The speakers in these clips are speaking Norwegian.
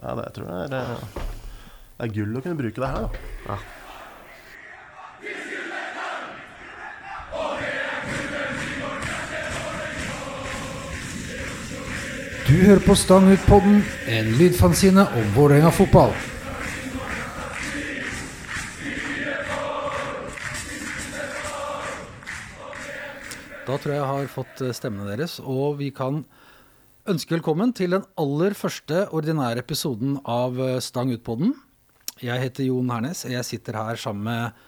Ja, det, jeg tror det er, det er gull å kunne bruke det her, da. Ja. Du hører på Stang ut-podden, en lydfanzine om Vålerenga fotball. Da tror jeg jeg har fått eh, stemmene deres, og vi kan ønske velkommen til den aller første ordinære episoden av eh, Stang ut-podden. Jeg heter Jon Hernes, og jeg sitter her sammen med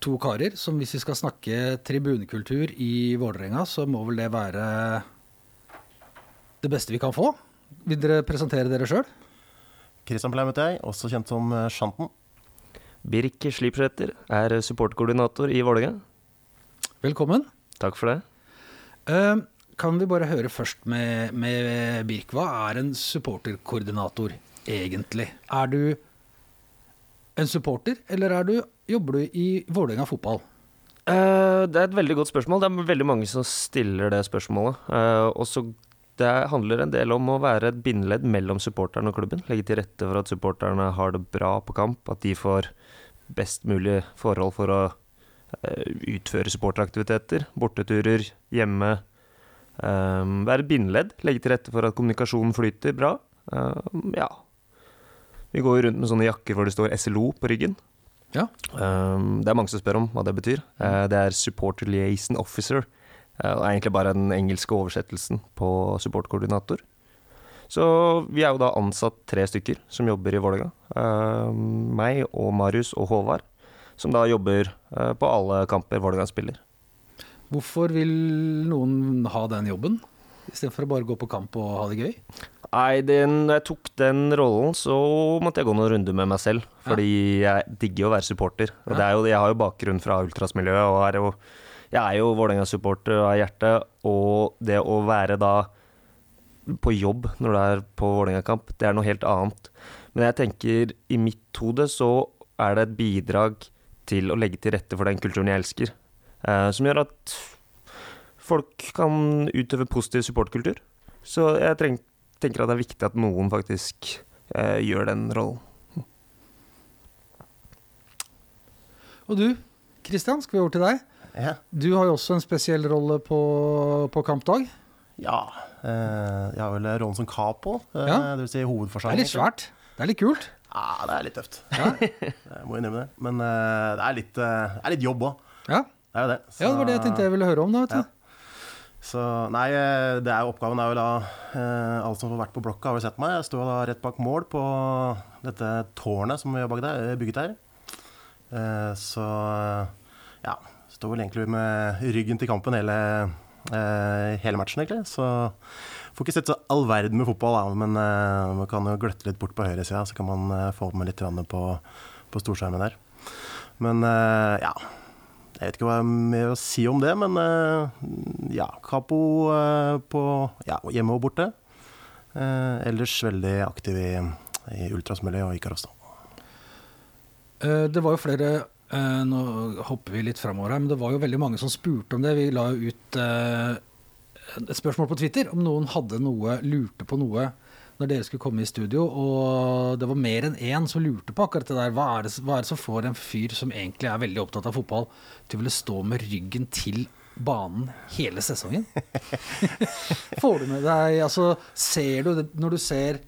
to karer som hvis vi skal snakke tribunekultur i Vålerenga, så må vel det være det beste vi kan få. Vil dere presentere dere sjøl? Christian Pleim heter jeg, også kjent som Sjanten. Shanten. Birk Slipsæter er supportkoordinator i Vålerenga. Velkommen. Takk for det. Eh, kan vi bare høre først med, med Birk. Hva er en supporterkoordinator egentlig? Er du en supporter, eller er du, jobber du i Vålerenga fotball? Uh, det er et veldig godt spørsmål. Det er veldig mange som stiller det spørsmålet. Uh, og det handler en del om å være et bindeledd mellom supporterne og klubben. Legge til rette for at supporterne har det bra på kamp, at de får best mulig forhold for å uh, utføre supporteraktiviteter. Borteturer, hjemme. Eh, være bindeledd. Legge til rette for at kommunikasjonen flyter bra. Eh, ja. Vi går jo rundt med sånne jakker hvor det står SLO på ryggen. Ja. Um, det er mange som spør om hva det betyr. Uh, det er Supporter Liaison Officer. Uh, og er egentlig bare den engelske oversettelsen på supportkoordinator. Så vi er jo da ansatt tre stykker som jobber i Vålerenga. Uh, meg og Marius og Håvard, som da jobber uh, på alle kamper Vålerenga spiller. Hvorfor vil noen ha den jobben, istedenfor å bare gå på kamp og ha det gøy? Nei, den, når jeg tok den rollen, så måtte jeg gå noen runder med meg selv. Fordi jeg digger å være supporter. Og det er jo, jeg har jo bakgrunn fra ultrasmiljøet, og er jo, jeg er jo Vålerenga-supporter av hjertet. Og det å være da på jobb når du er på Vålerenga-kamp, det er noe helt annet. Men jeg tenker, i mitt hode så er det et bidrag til å legge til rette for den kulturen jeg elsker. Eh, som gjør at folk kan utøve positiv supportkultur. Så jeg treng, tenker at det er viktig at noen faktisk eh, gjør den rollen. Og du, Kristian, skal vi over til deg? Ja. Du har jo også en spesiell rolle på, på kampdag. ja eh, jeg har vel rollen som capo, eh, Ja. vil si Det er litt svært. Det er litt kult. Ja, det er litt tøft. Ja. Jeg må innrømme det. Men eh, det, er litt, eh, det er litt jobb òg. Ja. Det er jo det. ja, det var det jeg tenkte jeg ville høre om. da, vet du. Ja. Så nei, eh, det er oppgaven er jo da eh, Alle som har vært på blokka, har jo sett meg. Jeg står da rett bak mål på dette tårnet som vi har der, bygget her. Eh, så ja. Står vel egentlig med ryggen til kampen hele, eh, hele matchen, egentlig. Så får ikke sett så all verden med fotball, da, men eh, man kan jo gløtte litt bort på høyresida, så kan man eh, få med litt på, på storskjermen der. Men eh, ja. Jeg vet ikke hva jeg har mer å si om det, men eh, ja. Kapo eh, på ja, hjemme og borte. Eh, ellers veldig aktiv i, i ultrasmiljøet og Ikaros. Det var jo flere Nå hopper vi litt framover her, men det var jo veldig mange som spurte om det. Vi la jo ut et spørsmål på Twitter om noen hadde noe, lurte på noe når dere skulle komme i studio. Og det var mer enn én som lurte på akkurat det der. Hva er det, hva er det som får en fyr som egentlig er veldig opptatt av fotball, til å ville stå med ryggen til banen hele sesongen? Får du med deg Altså, ser du det når du ser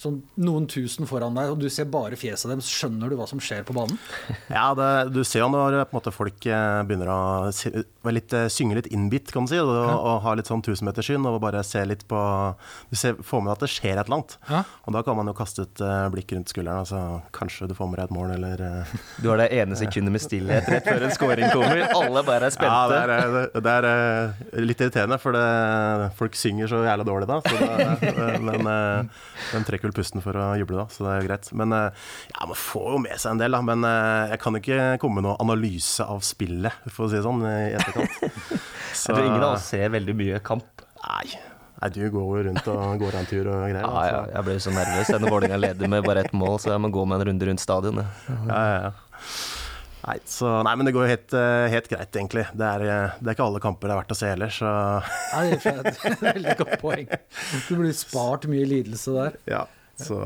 sånn noen tusen foran deg, og du ser bare fjeset deres, skjønner du hva som skjer på banen? Ja, det, du ser jo når på en måte, folk eh, begynner å være litt, eh, synge litt innbitt, kan du si, og, og ha litt sånn tusenmetersyn og bare se litt på Du ser, får med at det skjer et eller annet. Ja. Og da kan man jo kaste et eh, blikk rundt skulderen, altså kanskje du får med deg et mål, eller eh, Du har det ene sekundet med stillhet rett før en scoring kommer. Alle bare er spente. Ja, det er, eh, det er eh, litt irriterende, for det, folk synger så jævla dårlig da. Så da eh, men den de trekker vel pusten for å juble, da, så det er jo greit. Men eh, ja, man får jo med seg en del, da. Men eh, jeg kan ikke komme med noe analyse av spillet, for å si det sånn, i etterkant. Jeg tror ingen av oss ser veldig mye kamp. Nei. Nei, du går jo rundt og går en tur og greier. Ja, ja, så- jeg ble så nervøs når Vålerenga leder med bare ett mål, så jeg må gå med en runde rundt stadionet. Ja, ja, ja. Nei, så, nei, men det går jo helt, eh, helt greit, egentlig. Det er, eh, det er ikke alle kamper det er verdt å se heller, så Nei, det er et veldig godt poeng. Du blir spart mye lidelse der. ja. Så,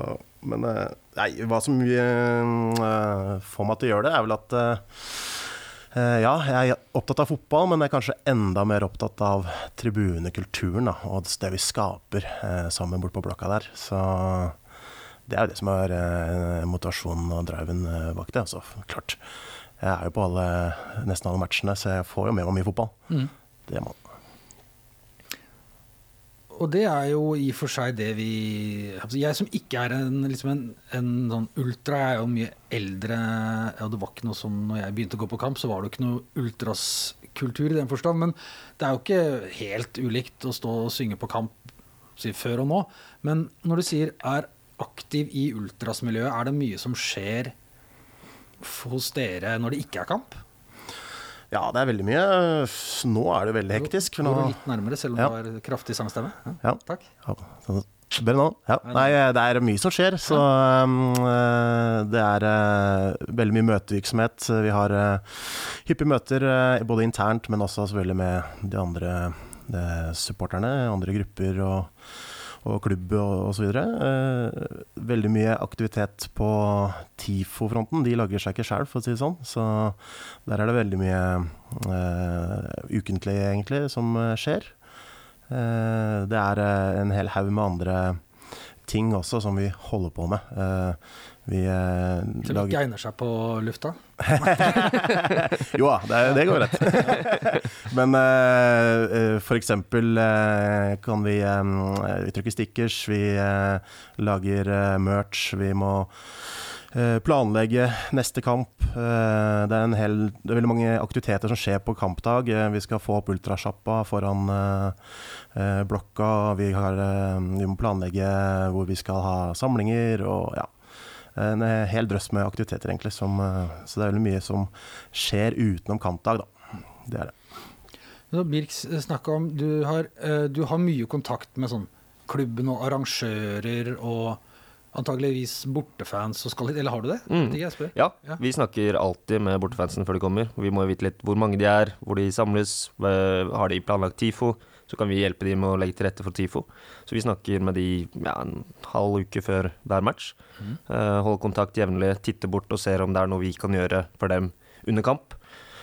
men eh, nei, hva som eh, får meg til å gjøre det, er vel at eh, ja, jeg er opptatt av fotball, men jeg er kanskje enda mer opptatt av tribunekulturen da, og det vi skaper sammen bort på blokka der. Så det er jo det som er motivasjonen og driven bak det. Altså, klart. Jeg er jo på alle, nesten alle matchene, så jeg får jo med meg mye fotball. Mm. Det må Og det er jo i og for seg det vi Jeg som ikke er en, liksom en, en sånn ultra, jeg er jo mye eldre. Og det var ikke noe sånn når jeg begynte å gå på kamp, så var det jo ikke noe ultraskultur i den forstand. Men det er jo ikke helt ulikt å stå og synge på kamp si, før og nå. Men når du sier er aktiv i ultrasmiljøet, er det mye som skjer hos dere når det ikke er kamp? Ja, det er veldig mye. Nå er det veldig hektisk. Nå Går du litt nærmere, selv om Ja. du har kraftig sangstemme? Ja. Takk. Ja, sånn- Bedre nå? Ja. Nei, det er mye som skjer. Så um, eh, det er uh, veldig mye møtevirksomhet. Vi har uh, hyppige møter uh, både internt, men også selvfølgelig med de andre eh, supporterne, andre grupper og, og klubb osv. Eh, veldig mye aktivitet på TIFO-fronten. De lager seg ikke sjøl, for å si det sånn. Så der er det veldig mye eh, ukentlig, egentlig, som eh, skjer. Eh, det er eh, en hel haug med andre ting også som vi holder på med. Eh, vi eh, Som ikke egner seg på lufta? Jo da, det, det går rett. Men eh, eh, for eksempel eh, kan vi eh, trykker stickers, vi eh, lager eh, merch, vi må eh, planlegge neste kamp. Eh, det, er en hel, det er veldig mange aktiviteter som skjer på kampdag. Vi skal få opp ultrasjappa foran blokka. Vi, har, vi må planlegge hvor vi skal ha samlinger og ja. En eh, hel drøss med aktiviteter, egentlig. Som, eh, så det er veldig mye som skjer utenom kampdag, da. Det er det. Så Birks snakka om du har, eh, du har mye kontakt med sånn klubben og arrangører og antageligvis bortefans og skal eller har du det? Mm. Vet jeg spør. Ja, Ja. vi snakker alltid med bortefansen før de kommer. Vi må jo vite litt hvor mange de er, hvor de samles. eh, Har de planlagt TIFO, så kan vi hjelpe dem med å legge til rette for TIFO. Så vi snakker med de ja, en halv uke før hver match. Eh, Holder kontakt jevnlig, titter bort og ser om det er noe vi kan gjøre for dem under kamp.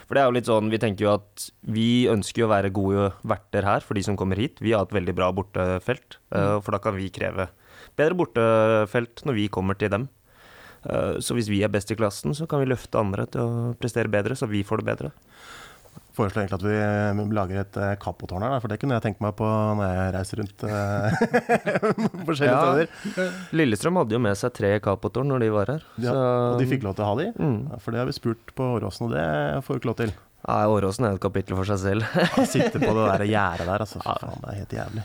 For det er jo litt sånn, Vi tenker jo at vi ønsker jo å være gode verter her for de som kommer hit. Vi har et veldig bra bortefelt, uh, for da kan vi kreve bedre bortefelt når vi kommer til dem. Uh, Så hvis vi er best i klassen, så kan vi løfte andre til å prestere bedre, så vi får det bedre. Foreslår egentlig at vi eh, lager et eh, kapotårn her, for det kunne jeg tenkt meg på når jeg reiser rundt eh, forskjellige Ja. steder. Lillestrøm hadde jo med seg tre kapotårn når de var her. Ja, så, og de fikk lov til å ha de, Mm. Ja, for det har vi spurt på Åråsen, og det får vi ikke lov til. Nei, Åråsen er jo et kapittel for seg selv. Han sitter på det der gjerdet der, altså. Fy faen, det er helt jævlig.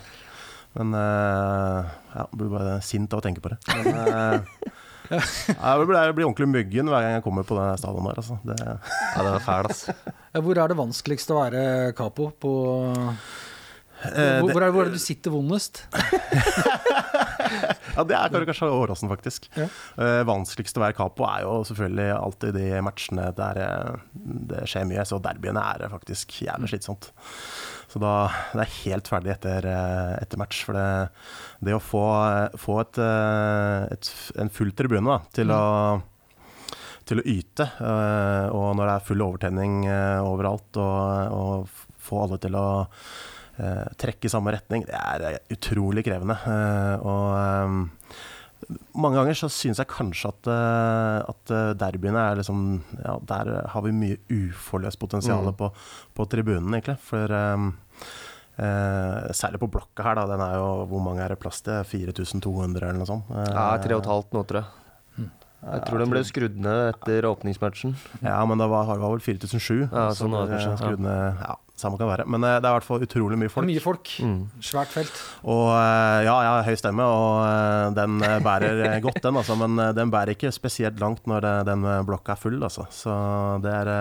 Men uh, ja, blir bare sint av å tenke på det. Men eh, ja, jeg blir, jeg blir ordentlig myggen hver gang jeg kommer på den stadion der, altså. Det, Ja, det er fæl, altså. Hvor er det vanskeligst å være capo? På, hvor, hvor, er, hvor er det du sitter vondest? Ja, det er kanskje Åråsen, faktisk. Ja. Eh, vanskeligst å være capo er jo selvfølgelig alltid de matchene der eh, det skjer mye. Så derbyene er faktisk jævlig slitsomt. Så da det er helt ferdig etter, eh, etter match. For det, det å få, få et, eh, et, en full tribune da, til å til å yte, eh, og når det er full overtenning eh, overalt, og, og få alle til å eh, trekke i samme retning, det er eh, utrolig krevende. Eh, og eh, mange ganger så synes jeg kanskje at, eh, at eh, derbyene er liksom Ja, der har vi mye uforløst potensial Mm. på, på tribunen, egentlig. For eh, eh, særlig på blokka her, da. Den er jo Hvor mange er det plass til? 4200 eller noe sånt? Eh, Ja, tre og et halvt nå, tror jeg. Jeg tror den ble skrudd ned etter åpningsmatchen. Ja, men det var, var vel 4007. Ja, sånn var det kanskje, ja. skrudd ned- ja, samme kan være. Men eh, det er i hvert fall utrolig mye folk. mye folk. Mm. Svært felt. Og eh, ja, jeg har høy stemme, og eh, den bærer godt, den, altså. Men den bærer ikke spesielt langt når den blokka er full, altså. Så det er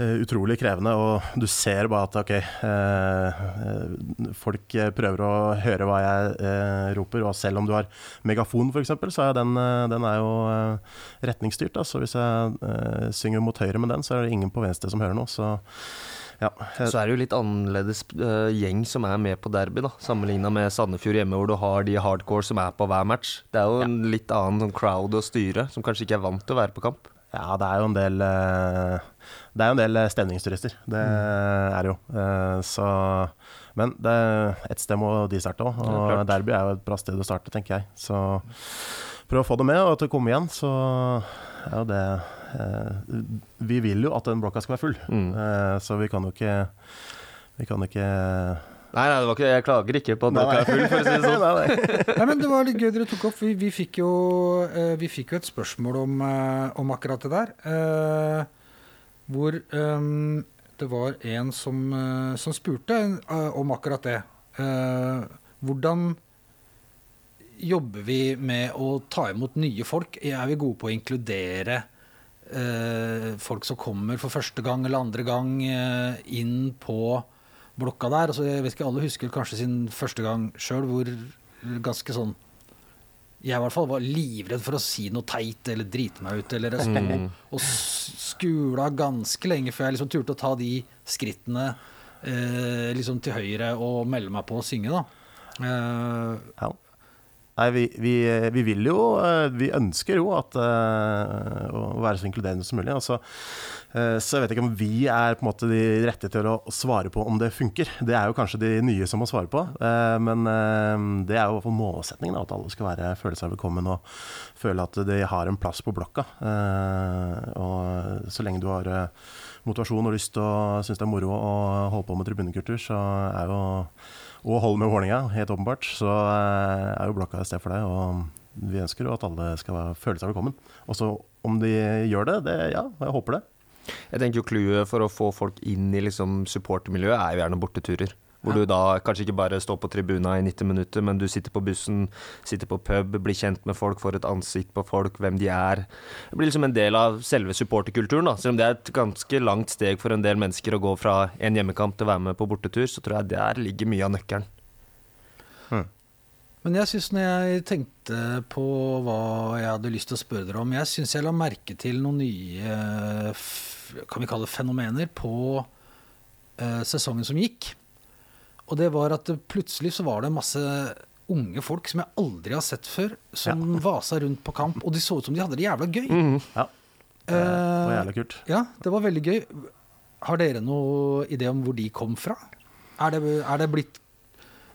utrolig krevende, og du ser bare at ok, eh, folk prøver å høre hva jeg eh, roper, og selv om du har megafon f.eks., så er den, den er jo retningsstyrt. Da. Så hvis jeg eh, synger mot høyre med den, så er det ingen på venstre som hører noe. Så Ja, Så er det jo litt annerledes eh, gjeng som er med på derby, da. Sammenligna med Sandefjord hjemme, hvor du har de hardcore som er på hver match. Det er jo en litt annen sånn crowd å styre, som kanskje ikke er vant til å være på kamp. Ja, det er jo en del eh, Det er jo en del eh, stemningsturister. Det Mm. er det jo. Så Men det, et sted må de starte òg. Og ja, Derby er jo et bra sted å starte, tenker jeg. Så prøv å få det med, og til å komme igjen, så er jo det Vi vil jo at den blokka skal være full, Mm. Eh, så vi kan jo ikke Vi kan ikke Nei, nei, det var ikke, jeg klager ikke på at blokka er full, for å si det sånn. Nei, nei. Nei, men Det var litt gøy dere tok opp. Vi, vi, fikk, jo, eh, vi fikk jo et spørsmål om, eh, om akkurat det der. Eh, hvor eh, det var en som, eh, som spurte eh, om akkurat det. Eh, hvordan jobber vi med å ta imot nye folk? Er vi gode på å inkludere eh, folk som kommer for første gang eller andre gang eh, inn på blokka der? Altså, jeg vet ikke, Alle husker kanskje sin første gang sjøl, hvor ganske sånn jeg i hvert fall var livredd for å si noe teit eller drite meg ut. Eller Mm. og og skula ganske lenge før jeg liksom turte å ta de skrittene eh, liksom til høyre og melde meg på å synge. da. Eh, Ja. Nei, vi, vi, vi vil jo eh, Vi ønsker jo at eh, å være så inkluderende som mulig. Altså, eh, så jeg vet ikke om vi er på en måte de rette til å svare på om det funker. Det er jo kanskje de nye som må svare på. Men det er jo i hvert fall målsetningen, at alle skal være, føle seg velkommen og føle at de har en plass på blokka. Og så lenge du har motivasjon og lyst og syns det er moro å holde på med tribunekultur, så er jo og holde med Vålerenga, helt åpenbart, så eh, er jo blokka et sted for deg. Og vi ønsker jo at alle skal føle seg velkommen. Og så om de gjør det, det ja, jeg håper det. Jeg tenker jo Clouet for å få folk inn i liksom supportermiljøet er jo gjerne borteturer. Hvor du da kanskje ikke bare står på tribuna i 90 minutter, men du sitter på bussen, sitter på pub, blir kjent med folk, får et ansikt på folk, hvem de er. Det blir liksom en del av selve supporterkulturen. da. Selv om det er et ganske langt steg for en del mennesker å gå fra en hjemmekamp til å være med på bortetur, så tror jeg der ligger mye av nøkkelen. Men jeg synes når jeg tenkte på hva jeg hadde lyst til å spørre dere om Jeg syns jeg la merke til noen nye kan vi kalle det fenomener på eh, sesongen som gikk. Og det var at plutselig så var det masse unge folk som jeg aldri har sett før, som vasa rundt på kamp. Og de så ut som de hadde det jævla gøy. Ja, det var jævla kult. Ja, det var veldig gøy. Har dere noe idé om hvor de kom fra? Er det, er det blitt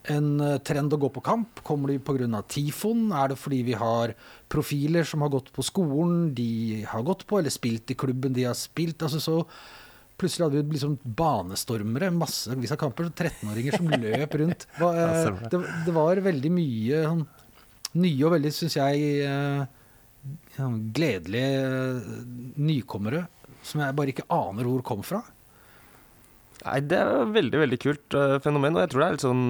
en eh, trend å gå på kamp? Kommer de pga. Tifon? Er det fordi vi har profiler som har gått på skolen de har gått på, eller spilt i klubben de har spilt? Altså så Plutselig hadde vi liksom banestormere, massevis av kamper. 13-åringer som løp rundt. Eh, det. det, det var veldig mye sånn, nye og veldig, syns jeg, eh, gledelige eh, nykommere som jeg bare ikke aner hvor kom fra. Nei, det er veldig, veldig kult fenomen, og jeg tror det er litt sånn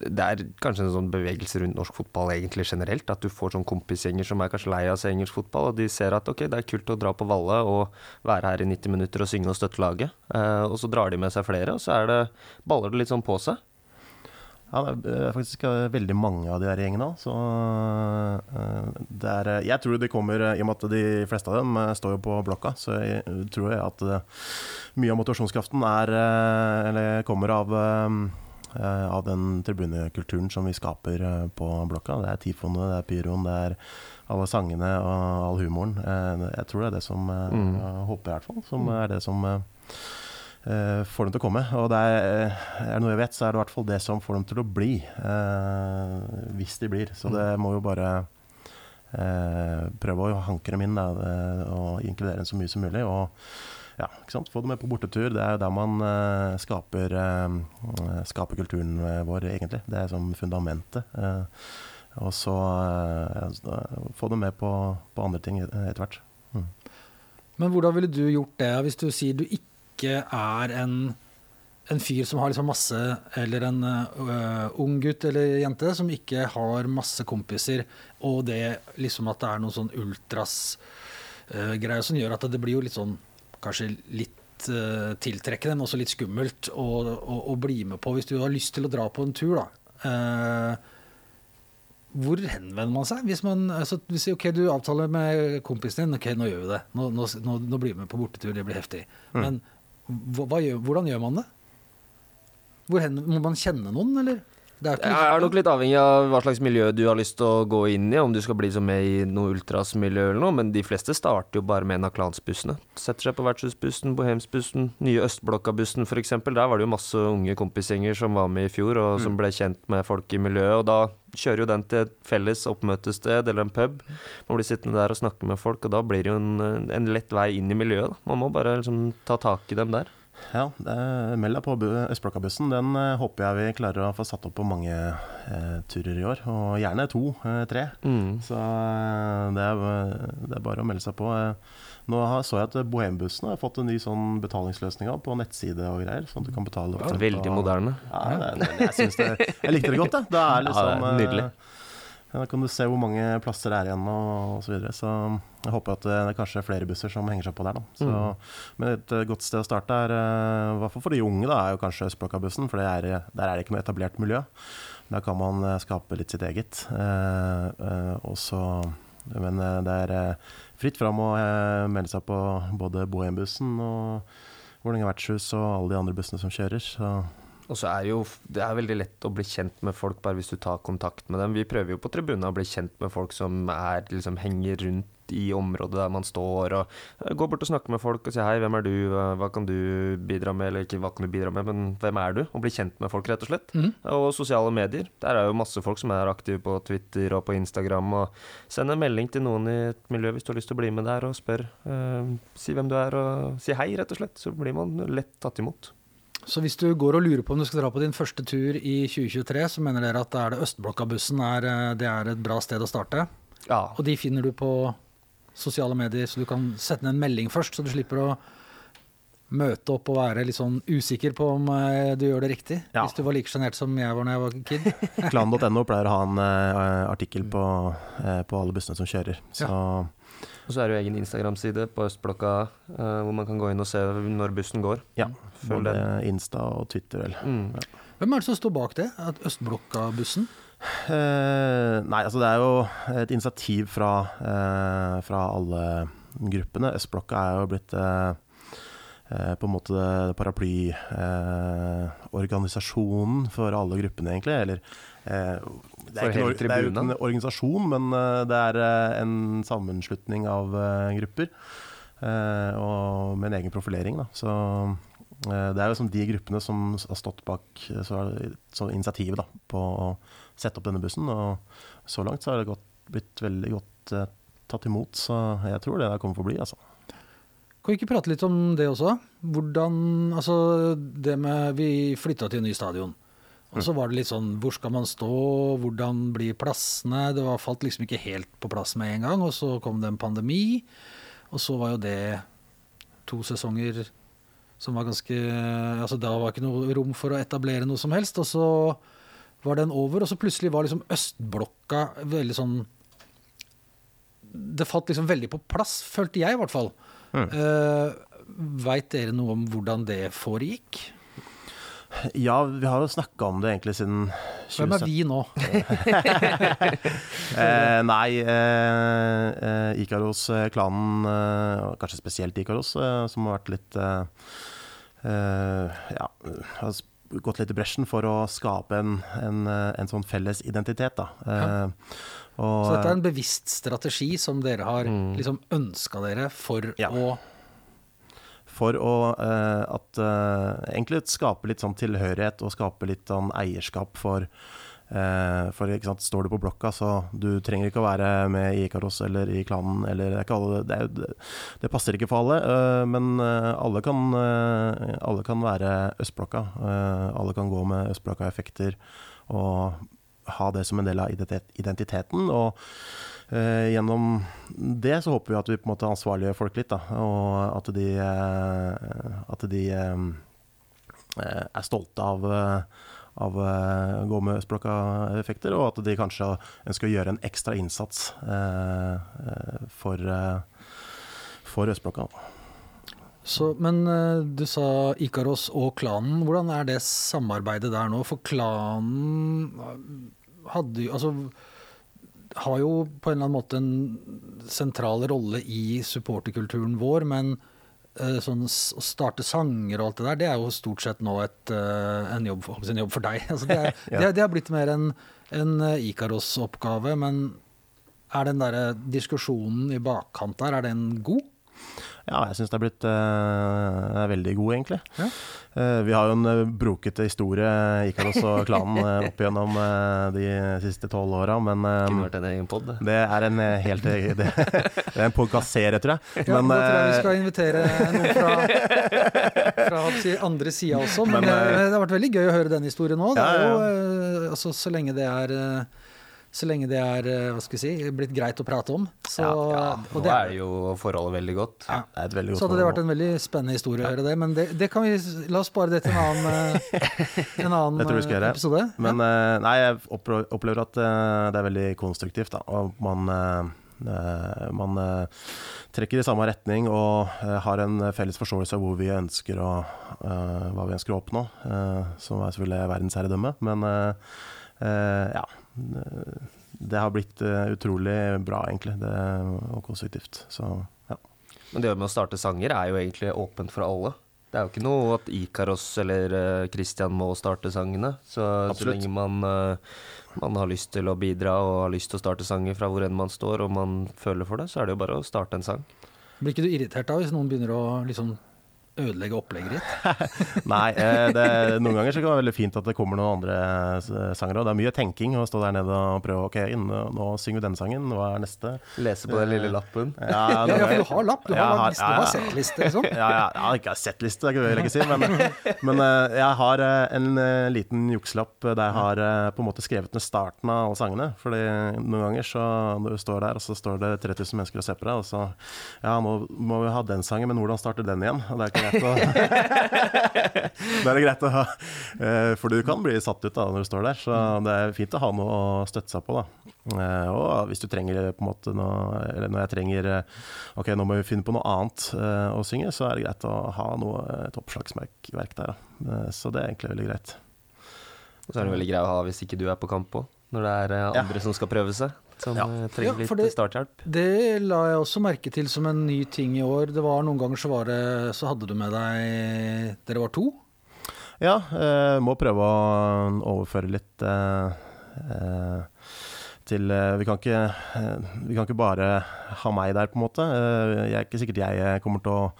det er kanskje en sånn bevegelse rundt norsk fotball egentlig generelt. At du får sånn kompisgjenger som er kanskje lei av å se engelsk fotball, og de ser at ok, det er kult å dra på Valle og være her i 90 minutter og synge og støtte laget. Eh, og så drar de med seg flere, og så er det, baller det litt sånn på seg. Ja, det er faktisk eh, veldig mange av de her gjengene så eh, er eh, Jeg tror de kommer eh, I og med at de fleste av dem eh, står jo på blokka, så jeg eh, tror jeg at eh, mye av motivasjonskraften er eh, Eller kommer av eh, eh, av den tribunekulturen som vi skaper eh, på blokka. Det er tifoene, det er pyroen, det er alle sangene og all humoren. Eh, Jeg tror det er det som eh, Mm. jeg Håper i hvert fall. Som er det som eh, eh, får dem til å komme. Og det er, eh, er det noe jeg vet, så er det i hvert fall det som får dem til å bli. eh, hvis de blir. Så det må jo bare eh, prøve å hanke dem inn da, eh, og inkludere dem så mye som mulig. Og ja, ikke sant? få det med på bortetur. Det er jo der man uh, skaper, uh, skaper kulturen eh, vår, egentlig. Det er som fundamentet. Uh, og så få det med på, på andre ting etter hvert. Men hvordan ville du gjort det hvis du sier du ikke er en, en fyr som har liksom masse Eller en ung gutt eller jente som ikke har masse kompiser, og det liksom at det er noen sånn ultras-greier som gjør at det blir jo litt sånn Kanskje litt øh, tiltrekkende, men også litt skummelt å, å, å bli med på hvis du har lyst til å dra på en tur, da. Eh, hvor henvender man seg? Hvis man altså, hvis, ok, du avtaler med kompisen din ok, nå gjør vi det. Nå, nå, nå, blir vi med på bortetur, det blir heftig. Men hva, hva hvordan gjør man det? Hvor hen, må man kjenne noen, eller? Det er Jeg er nok litt avhengig av hva slags miljø du har lyst til å gå inn i, om du skal bli som med i noe ultrasmiljø eller noe, men de fleste starter jo bare med en av klansbussene. Setter seg på vertshusbussen, Bohemsbussen, nye Østblokka-bussen f.eks. Der var det jo masse unge kompisgjenger som var med i fjor, og som ble kjent med folk i miljøet. Og da kjører jo den til et felles oppmøtested eller en pub. Man blir sittende der og snakke med folk, og da blir det jo en, en lett vei inn i miljøet. Da. Man må bare liksom ta tak i dem der. Ja, meld deg på bu- Østblokka-bussen. Den eh, håper jeg vi klarer å få satt opp på mange eh, turer i år. Og gjerne to, eh, tre. Mm. Så eh, det, er, det er bare å melde seg på. Eh, Nå har, så jeg at Bohembussen har fått en ny sånn betalingsløsning på nettside og greier. Sånn at du kan betale til- Veldig moderne. Ja, det, det, jeg, det, jeg likte det godt, jeg. Det er Ja, liksom det er nydelig. Eh, ja, Da kan du se hvor mange plasser det er igjen og, osv. så videre. Så jeg håper at det er kanskje flere busser som henger seg på der. Da. Så, Mm. Men et eh, godt sted å starte er, eh, i hvert fall for de unge, da, er jo kanskje Østblokka-bussen. For det er, der er det ikke noe etablert miljø. Der kan man eh, skape litt sitt eget. Eh, eh, også, men eh, det er eh, fritt fram å eh, melde seg på både Bohembussen og Vålerenga vertshus og alle de andre bussene som kjører. Så Og så er jo det er veldig lett å bli kjent med folk bare hvis du tar kontakt med dem. Vi prøver jo på tribunen å bli kjent med folk som er, liksom, henger rundt i området der man står, og eh, gå bort og snakke med folk og si hei, hvem er du, hva kan du bidra med, eller ikke hva kan du bidra med, men hvem er du? Og bli kjent med folk, rett og slett. Mm. Og sosiale medier. Der er jo masse folk som er aktive på Twitter og på Instagram, og send en melding til noen i et miljø hvis du har lyst til å bli med der, og spør. eh, si hvem du er, og si hei, rett og slett. Så blir man lett tatt imot. Så hvis du går og lurer på om du skal dra på din første tur i 2023, så mener dere at det er det Østblokka-bussen er, eh, det er et bra sted å starte? Ja, Og de finner du på sosiale medier, så du kan sette ned en melding først, så du slipper å møte opp og være litt sånn usikker på om eh, du gjør det riktig. Ja. Hvis du var like sjenert som jeg var da jeg var kid. Klan.no pleier å ha en uh, artikkel på, uh, på alle bussene som kjører. Så Og så er det jo egen Instagram-side på Østblokka uh, hvor man kan gå inn og se når bussen går. ja, Følg både. Insta og Twitter, vel. Mm. Hvem er det som står bak det? At Østblokka-bussen? Uh, nei, altså det er jo et initiativ fra, uh, fra alle gruppene. Østblokka er jo blitt på en måte paraplyorganisasjonen for alle gruppene, egentlig. Eller eh, det, er ikke, det er jo ikke en organisasjon, men eh, det er eh, en sammenslutning av eh, grupper. eh, og med en egen profilering, da. Så det er jo som de gruppene som har stått bak så, så initiativet da, på å sette opp denne bussen. Og så langt så har det gått, blitt veldig godt tatt imot, så jeg tror det der kommer for å bli, altså. Kan vi ikke prate litt om det også? Hvordan Altså, det med Vi flytta til en ny stadion. Og så var det litt sånn Hvor skal man stå? Hvordan blir plassene? Det var, falt liksom ikke helt på plass med en gang. Og så kom det en pandemi. Og så var jo det to sesonger som var ganske Altså da var ikke noe rom for å etablere noe som helst. Og så var den over, og så plutselig var liksom østblokka veldig sånn Det falt liksom veldig på plass, følte jeg i hvert fall. Uh, Veit dere noe om hvordan det foregikk? Ja, vi har jo snakka om det egentlig siden 2017. Hvem er vi nå? Eh, nei, eh, eh, Ikaros-klanen, eh, og kanskje spesielt Ikaros, eh, som har vært litt eh, eh, Ja, har gått litt i bresjen for å skape en, en, eh, en sånn felles identitet, da. Eh, og, Så dette er en bevisst strategi som dere har Mm. liksom ønska dere for Ja. å For å uh, at, eh, egentlig skape litt sånn tilhørighet og skape litt sånn eierskap for eh, For sant, står du på blokka, så du trenger ikke å være med i Ikaros eller i klanen eller det, alle, det, er, det, passer ikke for alle, men alle kan, alle kan være Østblokka. Alle kan gå med Østblokka-effekter og ha det som en del av identiteten. og gjennom det så håper vi at vi på en måte ansvarliggjør folk litt, da. Og at de, eh, at de eh, eh, er stolte av, eh, av eh, gå med Østblokka-effekter, og at de kanskje ønsker å gjøre en ekstra innsats eh, eh, for, eh, for Østblokka. så, Men eh, du sa Ikaros og klanen. Hvordan er det samarbeidet der nå? For klanen hadde jo Altså har jo på en eller annen måte en sentral rolle i supporterkulturen vår, men eh, sånn å starte sanger og alt det der, det er jo stort sett nå et, eh, en, jobb, en jobb for deg. Altså det, er, det, er, det har blitt mer en, en eh, Ikaros-oppgave, men er den der diskusjonen i bakkant der, er den god? Ja, jeg syns det er blitt eh, er veldig god, egentlig. Ja. Uh, vi har jo en eh, brokete historie, Ikaros og klanen, eh, opp igjennom uh, de siste tolv åra, men eh, det, en pod, det. det er en eh, helt Det, det er en podkast-serie, tror jeg. Ja, Men, da tror jeg vi eh, skal invitere noen fra, fra andre sida også. Men, Men, eh, eh, det har vært veldig gøy å høre den historien òg. Ja, ja, Jo, eh, altså, så lenge det er eh, så lenge det er eh, hva skal vi si, blitt greit å prate om. Så, Ja, ja, og Nå det er jo forholdet veldig godt. Ja. det er et veldig godt Så hadde det vært en veldig spennende historie å høre det, men det, det kan vi La oss spare det til en annen, eh, en annen Det tror jeg skal eh, gjøre. episode. Men eh, nei, jeg opplever at eh, det er veldig konstruktivt. Da. Og man, eh, eh, man eh, trekker i samme retning og eh, har en felles forståelse av hvor vi ønsker å, eh, hva vi ønsker å oppnå. eh, som er selvfølgelig verdensherredømme. Men eh, eh, ja. Eh, Det har blitt eh, utrolig bra, egentlig. Det, og konstruktivt. Så ja. Men det med å starte sanger er jo egentlig åpent for alle. Det er jo ikke noe at Ikaros eller Kristian må starte sangene. Så, så lenge man, eh, man har lyst til å bidra og har lyst til å starte sanger fra hvor enn man står, og man føler for det, så er det jo bare å starte en sang. Blir ikke du irritert da hvis noen begynner å liksom ødelegge opplegget ditt? Nei, eh, det, noen ganger så kan det være veldig fint at det kommer noen andre eh, sangere. Og det er mye tenking å stå der nede og prøve Ok, nå, nå synger vi denne sangen, hva er neste? Lese på den lille lappen. Ja, Ja, ja, for du har lapp, du har, Ja, lag- du har settliste, liksom. Ja, ja, ja, ikke settliste, det vil jeg ikke si, men, men eh, jeg har eh, en eh, liten jukselapp der jeg har eh, på en måte skrevet ned starten av alle sangene. Fordi noen ganger så når du står der, og så står det 3000 mennesker og ser på deg, og så Ja, nå må vi ha den sangen, men hvordan starter den igjen? Og det er ikke greit å det er greit å ha eh, For du kan bli satt ut da når du står der, så det er fint å ha noe å støtte seg på, da. Eh, Og hvis du trenger på en måte noe Eller når jeg trenger eh, Ok, nå må vi finne på noe annet eh, å synge, så er det greit å ha noe, et oppslagsverk der. Da. Eh, Så det er egentlig veldig greit. Og så er det veldig greit å ha hvis ikke du er på kamp òg, når det er andre Ja. som skal prøve seg. Som Ja. trenger trenger Ja, litt det- starthjelp. Det la jeg også merke til som en ny ting i år. Det var Noen ganger så, var det, så hadde du med deg Dere var to? Ja, eh, må prøve å overføre litt eh, eh, til eh, vi, kan ikke, eh, vi kan ikke bare ha meg der, på en måte. Eh, jeg er ikke sikkert jeg kommer til å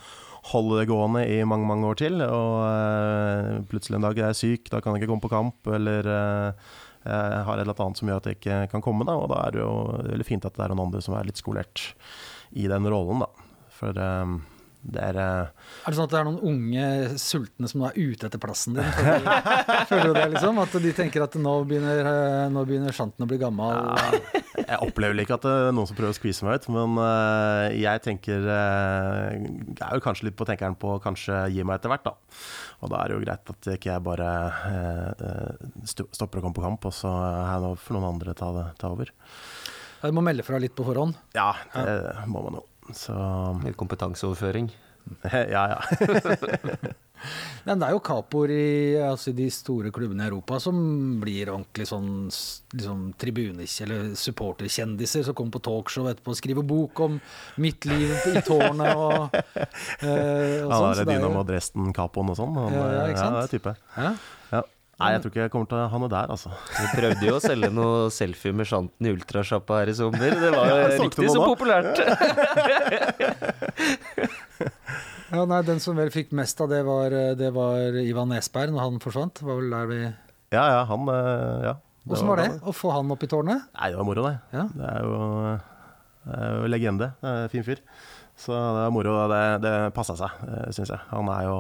holde det gående i mange mange år til. Og eh, plutselig en dag er jeg syk, da kan jeg ikke komme på kamp. Eller eh, jeg har et eller annet som gjør at jeg ikke kan komme. Da, og da er det jo veldig fint at det er noen andre som er litt skolert i den rollen. Da. For eh, det er eh, Er det sånn at det er noen unge sultne som er ute etter plassen din? Føler føler du det, liksom? At de tenker at nå begynner, eh, nå begynner sjanten å bli gammel? Jeg opplever ikke at det er noen som prøver å skvise meg ut, men eh, jeg tenker eh, Jeg er jo kanskje litt på tenkeren på kanskje gi meg etter hvert, da. Og da er det jo greit at ikke jeg bare eh, eh, stopper å komme på kamp, og så er det for noen andre ta, det, ta over. Du må melde fra litt på forhånd. Ja, det må man jo. Så Litt kompetanseoverføring. ja, ja. Men det er jo kapoer i altså de store klubbene i Europa som blir ordentlig sånn liksom tribunis- eller supporterkjendiser som kommer på talkshow etterpå og skriver bok om mitt liv i tårnet og, eh, og sånn. Ja, det er Dynamo jo- Dresden, Capoen og sånn. Han, Ja, ja, ikke sant? Ja, det er type. Ja. Ja. Nei, jeg tror ikke jeg kommer til å ha noe der, altså. Vi prøvde jo å selge noe selfie med sjanten i ultrasjappa her i sommer. Det var jo Ja, riktig så populært populært. Ja, nei, Den som vel fikk mest av det, var, det var Ivan Nesberg når han forsvant. Var vel der vi... Ja, ja, han eh, ja. Åssen var det å få han opp i tårnet? Nei, det var moro, det. Ja. Det er jo, det er jo legende. Det er en fin fyr. Så det var moro. Det, det passa seg, syns jeg. Han er jo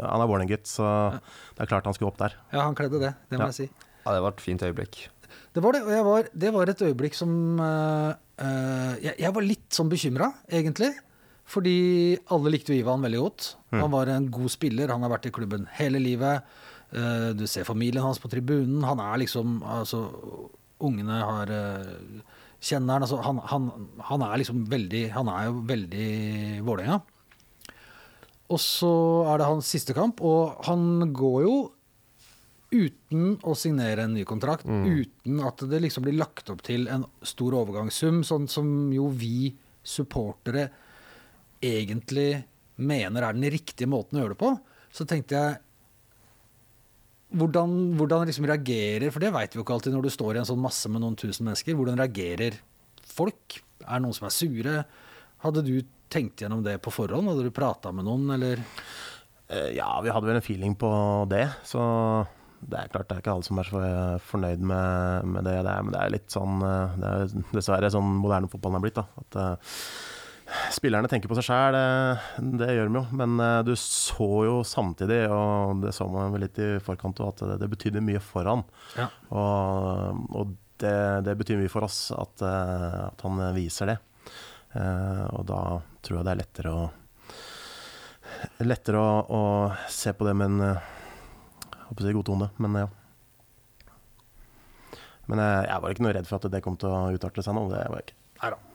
han er Vålerenga-gutt, så det er klart han skulle opp der. Ja, han kledde det. Det må Ja. jeg si. Ja, det var et fint øyeblikk. Det var det, og jeg var, det var et øyeblikk som uh, eh, jeg, jeg var litt sånn bekymra, egentlig. Fordi alle likte jo Ivan veldig godt. Han var en god spiller, han har vært i klubben hele livet. Eh, du ser familien hans på tribunen. Han er liksom Altså, ungene har eh, Kjenner han. Altså, han, han, han er liksom veldig Han er jo veldig Vålerenga. Og så er det hans siste kamp, og han går jo uten å signere en ny kontrakt, uten at det liksom blir lagt opp til en stor overgangssum, sånn som jo vi supportere egentlig mener er den riktige måten å gjøre det på, så tenkte jeg hvordan, hvordan liksom reagerer For det veit vi jo ikke alltid når du står i en sånn masse med noen tusen mennesker. Hvordan reagerer folk? Er det noen som er sure? Hadde du tenkt gjennom det på forhånd? Hadde du prata med noen, eller? Eh, Ja, vi hadde vel en feeling på det, så det er klart det er ikke alle som er så fornøyd med, med det det er, men det er litt sånn eh, Det er dessverre sånn moderne fotballen er blitt, da. At eh, spillerne tenker på seg sjæl, det, det gjør de jo. Men eh, du så jo samtidig, og det så man vel litt i forkant, at det, det betydde mye for han. Ja. Og, og det, det betyr mye for oss at, eh, at han viser det. Eh, og da tror jeg det er lettere å Lettere å, å se på det med en håper jeg god tone, men ja. Men eh, jeg var ikke noe redd for at det kom til å utarte seg nå. Det var jeg ikke. Neida.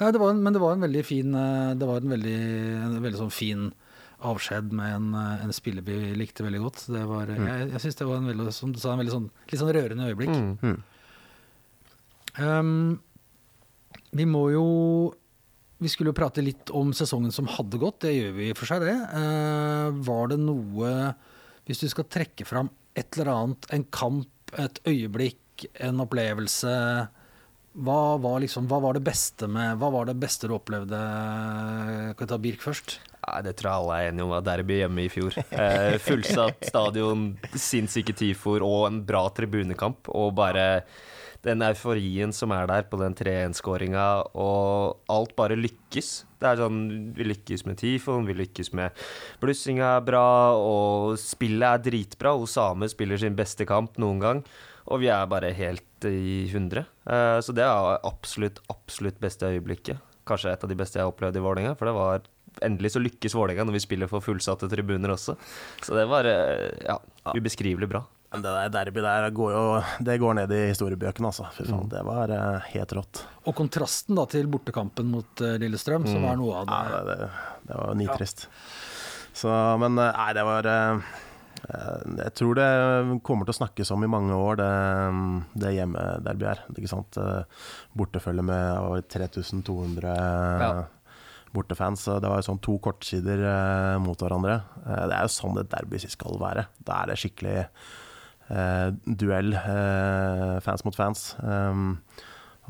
Nei, det var en, men det var en veldig fin eh, Det var en veldig, en veldig sånn fin avskjed med en, eh, en spiller vi likte veldig godt. Det var, Mm. Jeg, jeg syns det var en veldig, som du sa, en veldig sånn, litt sånn rørende øyeblikk. Mm. Um, vi må jo Vi skulle jo prate litt om sesongen som hadde gått. Det gjør vi for seg, det. Uh, var det noe Hvis du skal trekke fram et eller annet, en kamp, et øyeblikk, en opplevelse hva var, liksom, hva var det beste med Hva var det beste du opplevde? Kan vi ta Birk først? Nei, det tror jeg alle er enige om. Derby hjemme i fjor. Eh, fullsatt stadion, sinnssyke tifoer og en bra tribunekamp. Og bare den euforien som er der på den 3-1-skåringa, og alt bare lykkes. Det er sånn, Vi lykkes med tifoen, vi lykkes med blussinga er bra, og spillet er dritbra. Osame spiller sin beste kamp noen gang, og vi er bare helt i hundre. Eh, så det er absolutt, absolutt beste øyeblikket. Kanskje et av de beste jeg har opplevd i Vålerenga, for det var Endelig så lykkes Vålerenga når vi spiller for fullsatte tribuner også. Så det var eh, ja, ubeskrivelig bra. Men det der derby der går jo Det går ned i historiebøkene, altså. Fy Mm. faen, det var eh, helt rått. Og kontrasten da til bortekampen mot Lillestrøm, som var noe av Ja, det det, det, det var nitrist. Så, men nei, det var eh, Jeg tror det kommer til å snakkes om i mange år, det, det hjemmederbyet her. Ikke sant? Eh, Bortefølge med over 3200 Ja. bortefans. Det var jo sånn to kortsider eh, mot hverandre. Eh, det er jo sånn det derby skal være. Da er det skikkelig eh, duell, eh, fans mot fans. Um,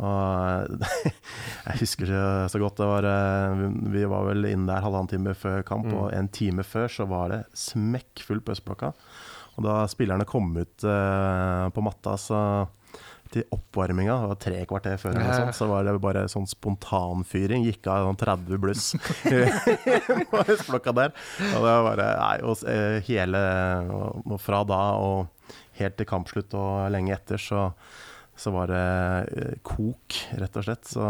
og jeg husker så, godt det var eh, vi- var vel inne der halvannen time før kamp, og en time før så var det smekkfullt på Østblokka. Og da spillerne kom ut eh, på matta, så til oppvarminga, det var tre kvarter før, noe sånt, så var det bare sånn spontanfyring. Gikk av sånn 30 bluss på Østblokka der. Og det var bare Nei, og eh, hele og, og fra da og helt til kampslutt og lenge etter, så så var det eh, kok, rett og slett. Så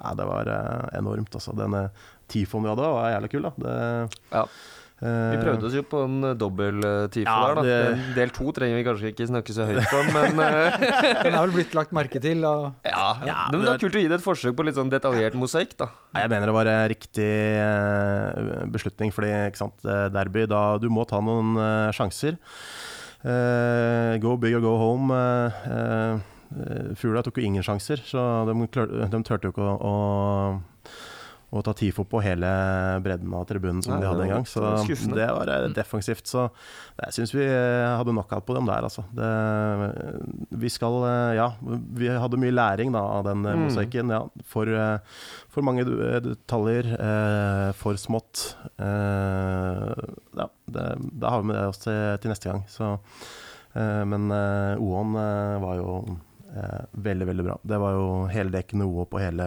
nei, det var eh, enormt, altså. Denne tifoen vi hadde, var jævlig kul, da. Det, Ja. eh, Vi prøvde oss jo på en eh, dobbel eh, tifo Ja, der, da. det- Del to trenger vi kanskje ikke snakke så høyt om, men eh, Den er vel blitt lagt merke til. Og ja. Ja, Men det er kult å gi det et forsøk på litt sånn detaljert mosaikk, da. Jeg mener det var en riktig eh, beslutning, fordi ikke sant, eh, derby da Du må ta noen eh, sjanser. Uh, go big or go home. Uh, eh, Fugla tok jo ingen sjanser, så de, de turte jo ikke å, å, å ta TIFO på hele bredden av tribunen som Nei, de hadde en gang. Så skuffende. det var eh, defensivt. Så jeg syns vi eh, hadde knockout på dem der, altså. Det, vi skal eh, Ja, vi hadde mye læring da av den eh, Mm. mosaikken. Ja, for, eh, for mange eh, detaljer, eh, for smått. Eh, ja, det, da har vi med det oss til, til neste gang. Så, eh, men eh, eh, var jo eh, veldig, veldig bra. Det var jo heldekkende noe på hele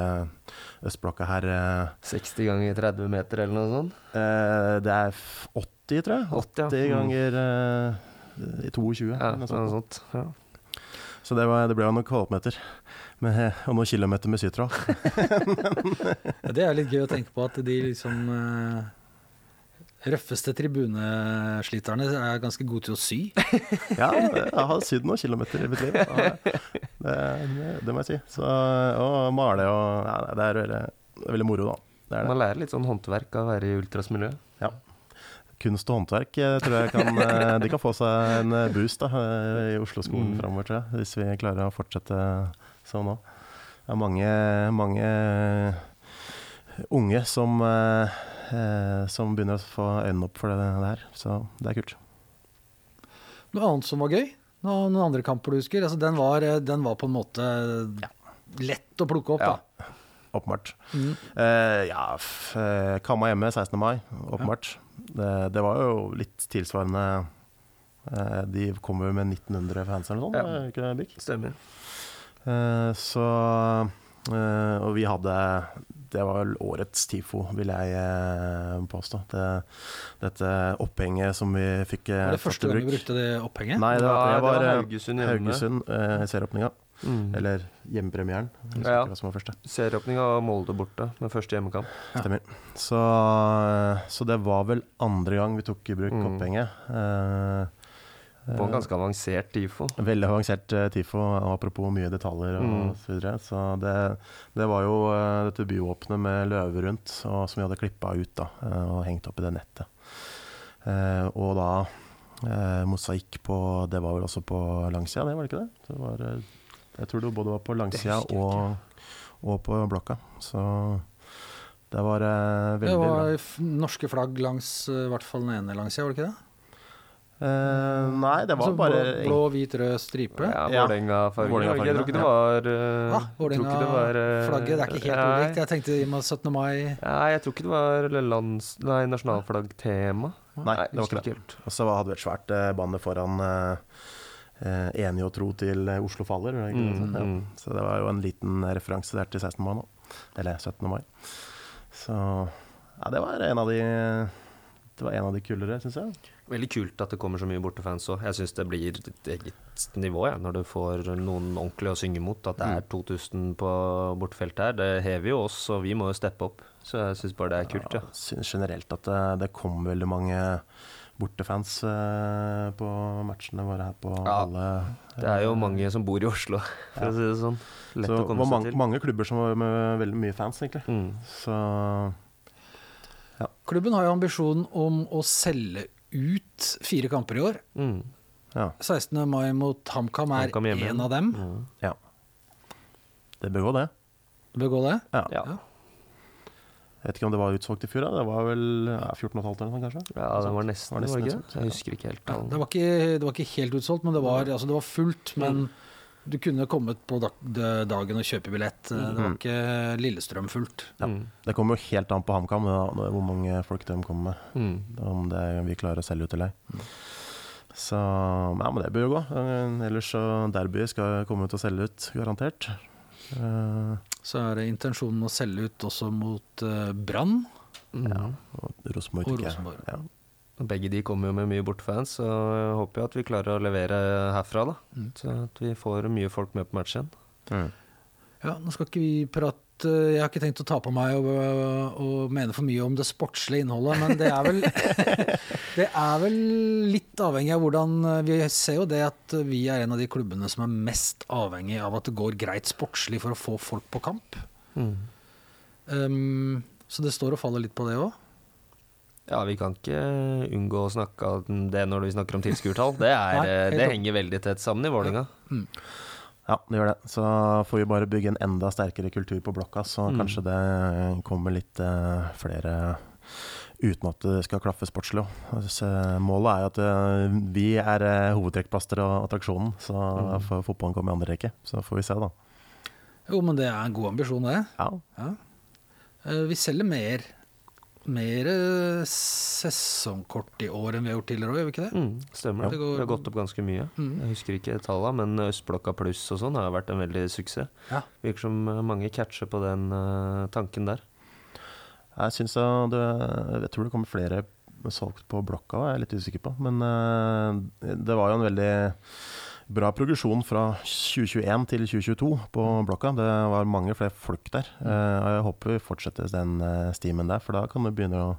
østblokka her. eh, 60 ganger 30 meter eller noe sånt. eh, det er 80, tror jeg. 80, 80 ja. ganger eh, 22. Ja, noe sånt. noe sånt. Ja. Så det, var, det ble jo noen kvadratmeter med, og noen kilometer med sytråd. Ja, det er litt gøy å tenke på at de liksom eh, røffeste tribunesliterne er ganske gode til å sy. Ja, jeg har sydd noen kilometer i mitt liv. Det, det, det må jeg si. Så, og male og ja, Det er veldig, det er veldig moro, da. Det er det. Man lærer litt sånn håndverk av å være i ultrasmiljøet. Ja. Kunst og håndverk eh, tror jeg kan eh, De kan få seg en eh, boost da, i Oslo-skolen Mm. framover, tror jeg. Hvis vi klarer å fortsette sånn nå. Det er mange, mange unge som som begynner å få øynene opp for det, der. Så det er kult. Noe annet som var gøy? Noen, noen andre kamper du husker? Altså, den, var, eh, den var på en måte lett å plukke opp, Ja. da. Åpenbart. Mm. Eh, ja, eh, Kamma hjemme 16. mai, åpenbart. Det, det var jo litt tilsvarende eh, De kom jo med 1900 fans eller noe sånt, Ja. er ikke det, Bik? Stemmer. Eh, så eh, Og vi hadde Det var vel årets TIFO, vil jeg eh, påstå. Det, dette opphenget som vi fikk eh, Var det første gang vi brukte det opphenget? Nei, det var, Nei, det det var eh, Haugesund hjemme. Haugesund eh, serieåpninga. Mm. Eller hjemmepremieren. Ja, Ja. som var Molde borte med første hjemmekamp. Stemmer. Så, så det var vel andre gang vi tok i bruk Mm. opphenget. Eh, På en ganske avansert TIFO. Veldig avansert eh, TIFO, apropos mye detaljer og Mm. så videre. Så det, det var jo eh, dette byvåpenet med løver rundt, og, som vi hadde klippa ut da, eh, og hengt opp i det nettet. Eh, og da eh, mosaikk på Det var vel også på langsida, det var det ikke det? det var, jeg tror det både var på langsida og, og på blokka. Så det var eh, Det veldig bra. var f- norske flagg langs i hvert fall den ene langsida, var det ikke det? Eh, nei, det var Altså, bare blå, blå, hvit, rød stripe. Ja. Vålerenga-fargene, Jeg tror ikke det var uh, Ah, Vålerenga-flagget, det er ikke helt ulikt. Jeg tenkte i og med 17. mai Nei, jeg tror ikke det var lands... Nei, nasjonalflaggtema. Nei, det var ikke det. helt. Og så hadde vi et svært uh, banner foran uh, eh, 'Enig og tro til eh, Oslo faller'. det? Mm, ja. mm. Så det var jo en liten referanse der til 16. mai nå. Eller 17. mai. Så ja, det var en av de Det var en av de kulere, syns jeg. Veldig kult at det kommer så mye bortefans òg. Jeg syns det blir et eget nivå ja, når du får noen ordentlig å synge mot. At det er 2000 på bortefeltet her, det hever jo oss, og vi må jo steppe opp. Så jeg syns bare det er kult. Ja. Jeg synes generelt at det, det kom veldig mange bortefans eh, på matchene våre her på Ja, alle Det er jo mange som bor i Oslo, for å si det sånn. Lett Så å komme var seg mange, til. mange klubber som var med veldig mye fans, egentlig. Mm. Så Klubben har jo ambisjonen om å selge ut fire kamper i år. Mm. ja. 16. mai mot HamKam er HamKam en av dem. Mm. ja. Det bør gå, det. Bør gå det? Ja. Ja. Jeg vet ikke om det var utsolgt i fjor. Da. Det var vel ja, 14 500 eller noe, kanskje? ja, det var nesten, Var var nesten det utsolgt, ikke? Jeg husker ikke helt Ja, det, var ikke, det var ikke helt utsolgt, men det var, altså det var fullt. Men du kunne kommet på dagen og kjøpe billett. Det var Mhm. ikke Lillestrøm fullt. Ja. Mm. Det kommer jo helt an på HamKam hvor mange folk de kommer med. Mm. Om det, vi klarer å selge ut eller ei. Så ja, men det bør jo gå. Eh, Ellers så Derby skal komme ut og selge ut, garantert. Eh, Så er det intensjonen å selge ut også mot eh, Brann Mm. ja, og. Rosenborg. Ja. Begge de kommer jo med mye bortefans, så jeg håper jo at vi klarer å levere herfra, da. Mm. Så at vi får mye folk med på matchen. Mm. Ja, nå skal ikke vi prate Jeg har ikke tenkt å ta på meg og, og mene for mye om det sportslige innholdet, men det er vel Det er vel litt avhengig av hvordan Vi ser jo det at vi er en av de klubbene som er mest avhengig av at det går greit sportslig for å få folk på kamp. Mm. Um, så det står og faller litt på det òg. Ja, vi kan ikke unngå å snakke om det når vi snakker om tilskuertall. Det, er, Nei, det henger veldig tett sammen i Vålerenga. Ja, det gjør det. Så får vi bare bygge en enda sterkere kultur på blokka, så Mm. kanskje det kommer litt eh, flere uten at det skal klaffe sportslig òg. Målet er jo at eh, vi er uh, hovedtrekkplaster og attraksjonen, så Mm. får fotballen komme i andre rekke. Så får vi se, da. Jo, men det er en god ambisjon, det. Ja, Ja. Eh, vi selger mer mer eh, sesongkort i år enn vi har gjort tidligere òg, gjør vi ikke det? Mm, stemmer Ja. det. Går- Det har gått opp ganske mye. Mm. Jeg husker ikke tallene, men Østblokka pluss og sånn har vært en veldig suksess. Ja. Virker som eh, mange catcher på den uh, tanken der. jeg syns det Jeg tror det kommer flere solgt på blokka, jeg er jeg litt usikker på. Men uh, det var jo en veldig bra progresjon fra 2021 til 2022 på blokka. Det var mange flere folk der. Eh, og jeg håper vi fortsetter den eh, stimen der, for da kan det begynne å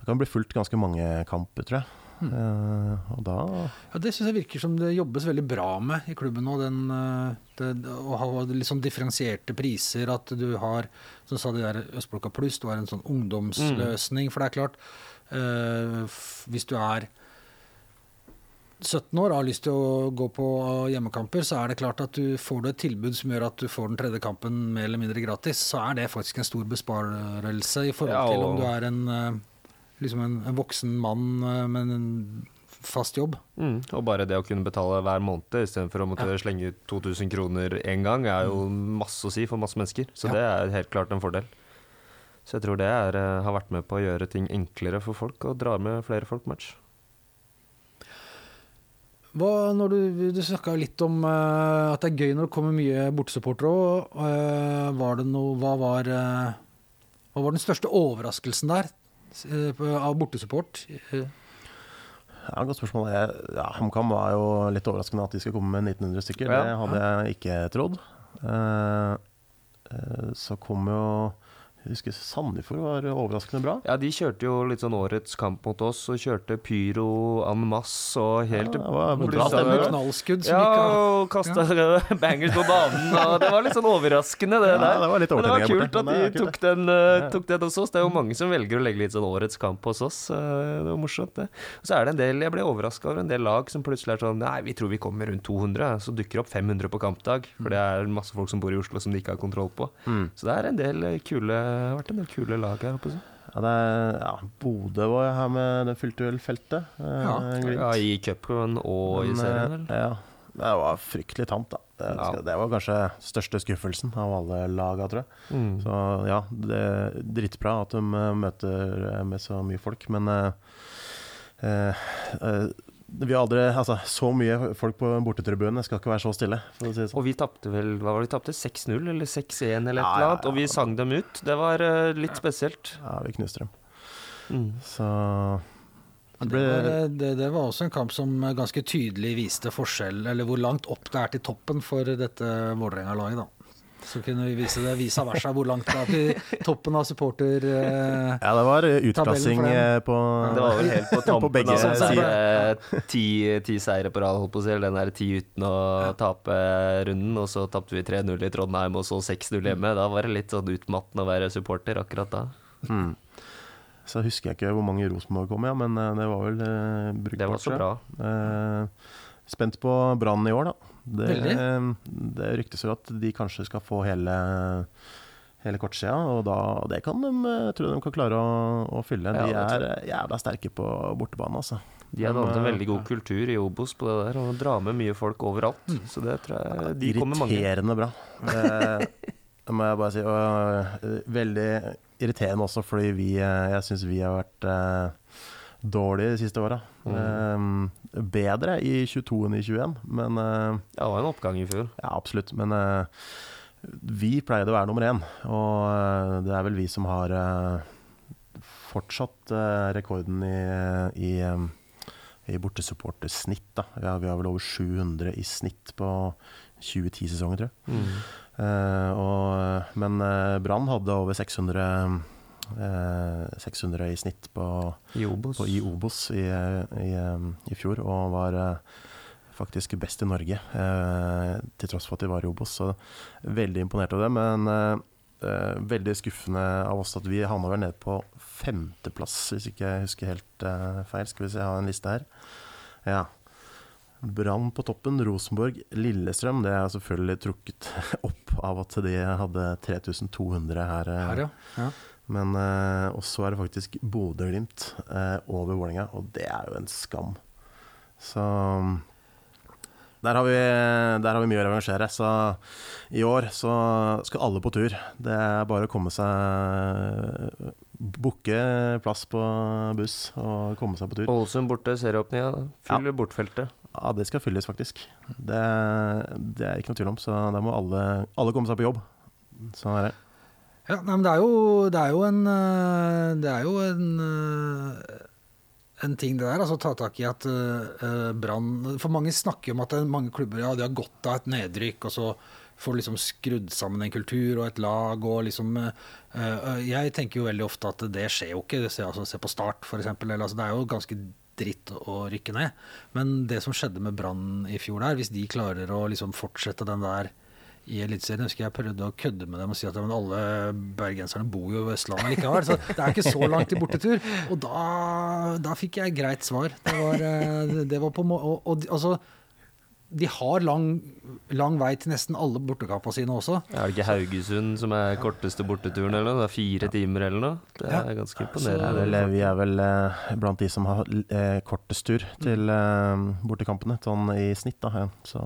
Det kan bli fulgt ganske mange kamper, tror jeg. Eh, og da Ja, Det syns jeg virker som det jobbes veldig bra med i klubben nå. Den, det, å ha litt sånn differensierte priser. At du har som du sa det der Østblokka pluss, du har en sånn ungdomsløsning. For det er klart, eh, hvis du er 17 år har lyst til å gå på hjemmekamper, så er det klart at du får du et tilbud som gjør at du får den tredje kampen mer eller mindre gratis, så er det faktisk en stor besparelse i forhold Ja, til og- om du er en, eh, liksom en, en voksen mann eh, med en fast jobb. Mm, og bare det å kunne betale hver måned istedenfor å måtte slenge ut 2000 kroner én gang, er jo masse å si for masse mennesker. Så Ja. det er helt klart en fordel. Så jeg tror det er, eh, har vært med på å gjøre ting enklere for folk, og drar med flere folk på match. Hva, når du du snakka litt om uh, at det er gøy når det kommer mye bortesupportere òg. var det noe Hva var uh, Hva var den største overraskelsen der eh, av bortesupport? Eh, Ja, Godt spørsmål. Ja, HamKam var jo litt overraskende at de skulle komme med 1900 stykker. Ja. Det hadde jeg ikke trodd. Eh, eh, så kom jo Jeg husker Sandefjord var overraskende bra. Ja, de kjørte jo litt sånn årets kamp mot oss, og kjørte pyro en masse og helt Ja, det var det. knallskudd som Ja, gikk av. og kasta bangers på banen. Og det var litt sånn overraskende, det Ja, der. det var litt Men det var kult at de kult, tok den, uh, tok den hos oss. Det er jo mange som velger å legge litt sånn årets kamp hos oss. Uh, Det var morsomt, det. Og så er det en del Jeg ble overraska over en del lag som plutselig er sånn Nei, vi tror vi kommer rundt 200. Så dukker opp 500 på kampdag. For det er masse folk som bor i Oslo som de ikke har kontroll på. Mm. Så det er en del eh, kule vært en del kule lag her oppe. Ja, det er, ja, Bodø var jeg her med det fylte vel feltet. eh, Ja. Ja, I cupen og i Men, serien, eh, Ja, det var fryktelig tamt, da. Det, Ja. det var kanskje største skuffelsen av alle laga, tror jeg. Mm. Så ja, det er dritbra at de eh, møter eh, med så mye folk, men eh, eh, eh, vi har aldri Altså, så mye folk på bortetribunen, det skal ikke være så stille, for å si det sånn. Og vi tapte vel hva var det, vi tapte 6-0 eller 6-1 eller et Ja, eller annet. Og vi sang dem ut. Det var uh, litt spesielt. Ja, vi knuste dem. Mm. Så det Det var, ble det, det var også en kamp som ganske tydelig viste forskjell, eller hvor langt opp det er til toppen for dette Vålerenga-laget, da. Så kunne vi vise det vice versa, hvor langt det er til toppen av supporter... eh, Ja, det var eh, utklassing eh, på Det var vel helt på På begge av sider. der, ti, ti seire på rad, holdt på å si. eller Den der ti uten å tape runden. Og så tapte vi 3-0 i Trondheim, og så 6-0 hjemme. Da var det litt sånn utmattende å være supporter akkurat da. Mm. Så husker jeg ikke hvor mange Rosenborg kom, ja, men det var vel eh, brukbart. Det var så bra. Eh, spent på Brann i år, da. Det, eh, det ryktes jo at de kanskje skal få hele, hele kortsida, og da, det kan de, eh, tror jeg de kan klare å, å fylle. De ja, er eh, jævla sterke på bortebane, altså. De har dannet en eh, veldig god kultur i Obos på det der, og drar med mye folk overalt. Så det tror jeg de kommer mange. Irriterende bra. Det, det må jeg bare si. Og eh, veldig irriterende også, fordi vi, eh, jeg syns vi har vært dårlige de siste åra. Mm. Eh, bedre i 22 enn i 21, men eh, Ja, det var en oppgang i fjor. Ja, absolutt. Men eh, vi pleide å være nummer én, og eh, det er vel vi som har eh, fortsatt eh, rekorden i, i, i bortesupportersnitt. Da. Ja, vi har vel over 700 i snitt på 2010-sesongen, tror jeg. Mm. Og, men Brann hadde over 600, eh, 600 i snitt på, I Obos. på, i Obos i, i, eh, i fjor, og var eh, faktisk best i Norge, eh, til tross for at de var i Obos. Så veldig imponert over det. Men eh, eh, veldig skuffende av oss at vi havna vel ned på femteplass, hvis ikke jeg husker helt eh, feil. Skal vi se, jeg har en liste her. Ja. Brann på toppen, Rosenborg, Lillestrøm. Det er selvfølgelig trukket opp av at de hadde 3200 her. eh, her, ja. ja. Men eh, også er det faktisk Bodø-Glimt eh, over Vålerenga, og det er jo en skam. Så der har, vi, der har vi mye å revansjere. Så i år så skal alle på tur. Det er bare å komme seg Booke plass på buss og komme seg på tur. Ålesund borte, serieåpninga. Fyller bortfeltet. Ja, det skal fylles, faktisk. Det, det er ikke noe tvil om. Så da må alle, alle komme seg på jobb. Sånn er det. Ja, nei, men det er jo, det er jo en øh, Det er jo en øh, en ting det der, altså ta tak i at uh, Brann For mange snakker om at mange klubber ja, de har godt av et nedrykk, og så får liksom skrudd sammen en kultur og et lag og liksom uh, uh, Jeg tenker jo veldig ofte at det skjer jo ikke. Altså, se på Start, f.eks. Altså, det er jo ganske dritt å rykke ned. Men det som skjedde med Brann i fjor der, hvis de klarer å liksom fortsette den der i Eliteserien. Jeg husker jeg prøvde å kødde med dem og si at men alle bergenserne bor jo i Østlandet likevel. Så det er ikke så langt til bortetur. Og da, da fikk jeg greit svar. Det var, eh, det var på må... Og, og altså de har lang, lang vei til nesten alle bortekampene sine også. Er det ikke Haugesund som er korteste borteturen, eller noe? Det er fire timer eller noe? Det er Ja. ganske Det imponerende. er vi er vel eh, blant de som har eh, kortest tur til eh, bortekampene, sånn i snitt. da, ja. Så,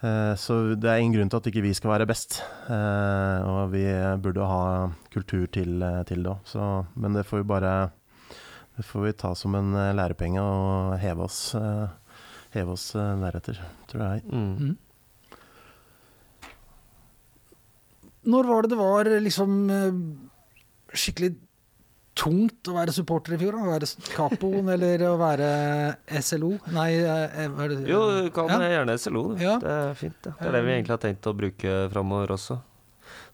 så det er ingen grunn til at ikke vi skal være best. Eh, og vi burde ha kultur til, eh, til det òg. Men det får vi bare det får vi ta som en eh, lærepenge og heve oss, eh, heve oss eh, deretter, tror jeg. Mm. Når var det det var liksom eh, skikkelig tungt å være supporter i fjor? da? Å være Capoen eller å være SLO? Nei, eh, er det? Jo, du kan Ja. gjerne SLO. Ja. Det er fint. Det. det er det vi egentlig har tenkt å bruke framover også.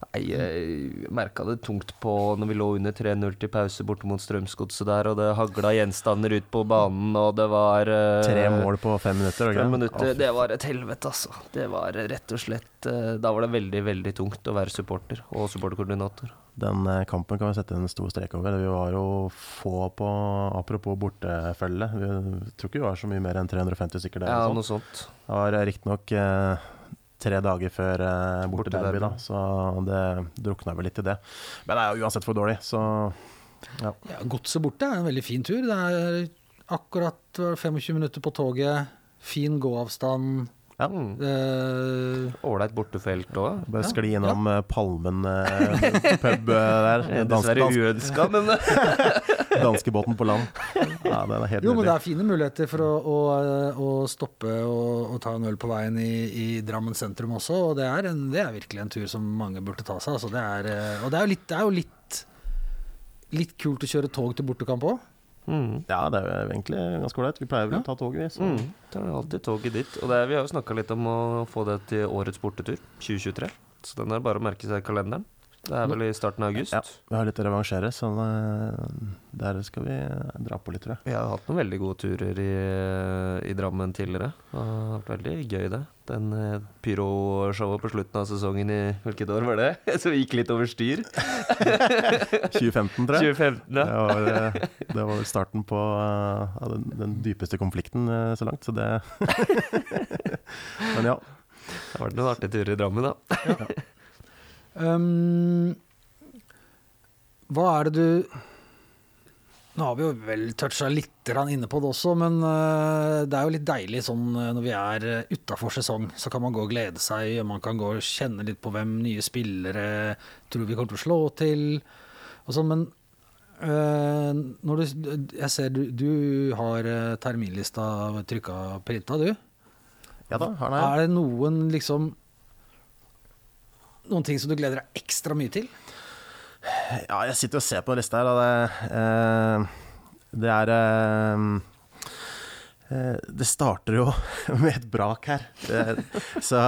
Nei, jeg merka det tungt på når vi lå under 3-0 til pause borte mot Strømsgodset der, og det hagla gjenstander ut på banen, og det var uh, Tre mål på fem minutter. Fem minutter, det var et helvete, altså. Det var rett og slett uh, Da var det veldig, veldig tungt å være supporter og supporterkoordinator. Den eh, kampen kan vi sette en stor strek over. Vi var jo få på Apropos bortefølge. Vi tror ikke vi var så mye mer enn 350 stykker der. Ja, og noe sånt. Det var riktignok eh, tre dager før eh, bortederby, da, så det drukna vel litt i det. Men det er jo uansett for dårlig, så Ja, ja Godset borte er en veldig fin tur. Det er akkurat hva er det, 25 minutter på toget. Fin gåavstand. Ja. Mm. Eh, bortefelt òg. Bare skli innom ja. Palmen eh, pub eh, der. Dessverre uønska, men danskebåten på land. Ja, den er helt jo, men det er fine muligheter for å, å, å stoppe og, og ta en øl på veien i, i Drammen sentrum også. Og det er, en, det er virkelig en tur som mange burde ta seg. Altså, det er, eh, og det er jo litt, det er jo litt, litt kult å kjøre tog til bortekamp òg. Mm. Ja, det er jo egentlig ganske ålreit. Vi pleier vel Ja. å ta toget, vi. Så. Mm. Det er alltid toget dit. Og det er, vi har jo snakka litt om å få det til årets bortetur, 2023. Så den er bare å merke seg i kalenderen. Det er vel i starten av august. Ja, vi har litt å revansjere, så der skal vi eh, dra på litt, tror jeg. Vi har hatt noen veldig gode turer i, i Drammen tidligere. Det har vært veldig gøy, det. Den eh, pyroshowet på slutten av sesongen i hvilket år var det? Som gikk litt over styr? 2015, tror jeg. 2015, Det ja. var, eh, det var starten på ja, den, den dypeste konflikten så langt, så det Men ja. Det har vært noen artige turer i Drammen, da. Um, hva er det du Nå har vi jo vel toucha litt inne på det også, men eh, det er jo litt deilig sånn eh, når vi er uh, utafor sesong. Så kan man gå og glede seg, man kan gå og kjenne litt på hvem nye spillere tror vi kommer til å slå til. Og sånn, men eh, når du, jeg ser du, du har eh, terminlista trykka printa, du. Ja da, har den. Er det noen liksom Noen ting som du gleder deg ekstra mye til? Ja, jeg sitter og ser på en liste her, og det, eh, det er eh, eh, Det starter jo med et brak her. Så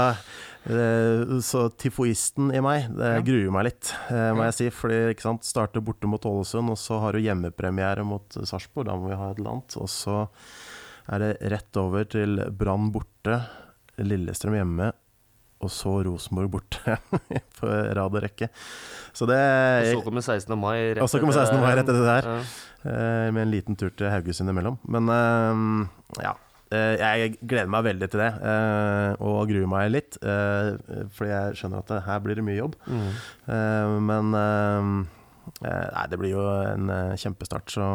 så tifoisten i meg, det gruer meg litt, må jeg si. Fordi ikke sant, starter borte mot Ålesund, og så har du hjemmepremiere mot Sarpsborg. Da må vi ha et eller annet. Og så er det rett over til Brann borte, Lillestrøm hjemme, og så Rosenborg borte på rad og rekke. Så det Og så kommer 16. mai. rett Og så kommer etter 16. mai rett etter det der. Ja. Eh, med en liten tur til Haugesund imellom. Men eh, ja. Eh, jeg gleder meg veldig til det, og gruer meg litt. fordi jeg skjønner at her blir det mye jobb. Mm. Men Nei, det blir jo en kjempestart, så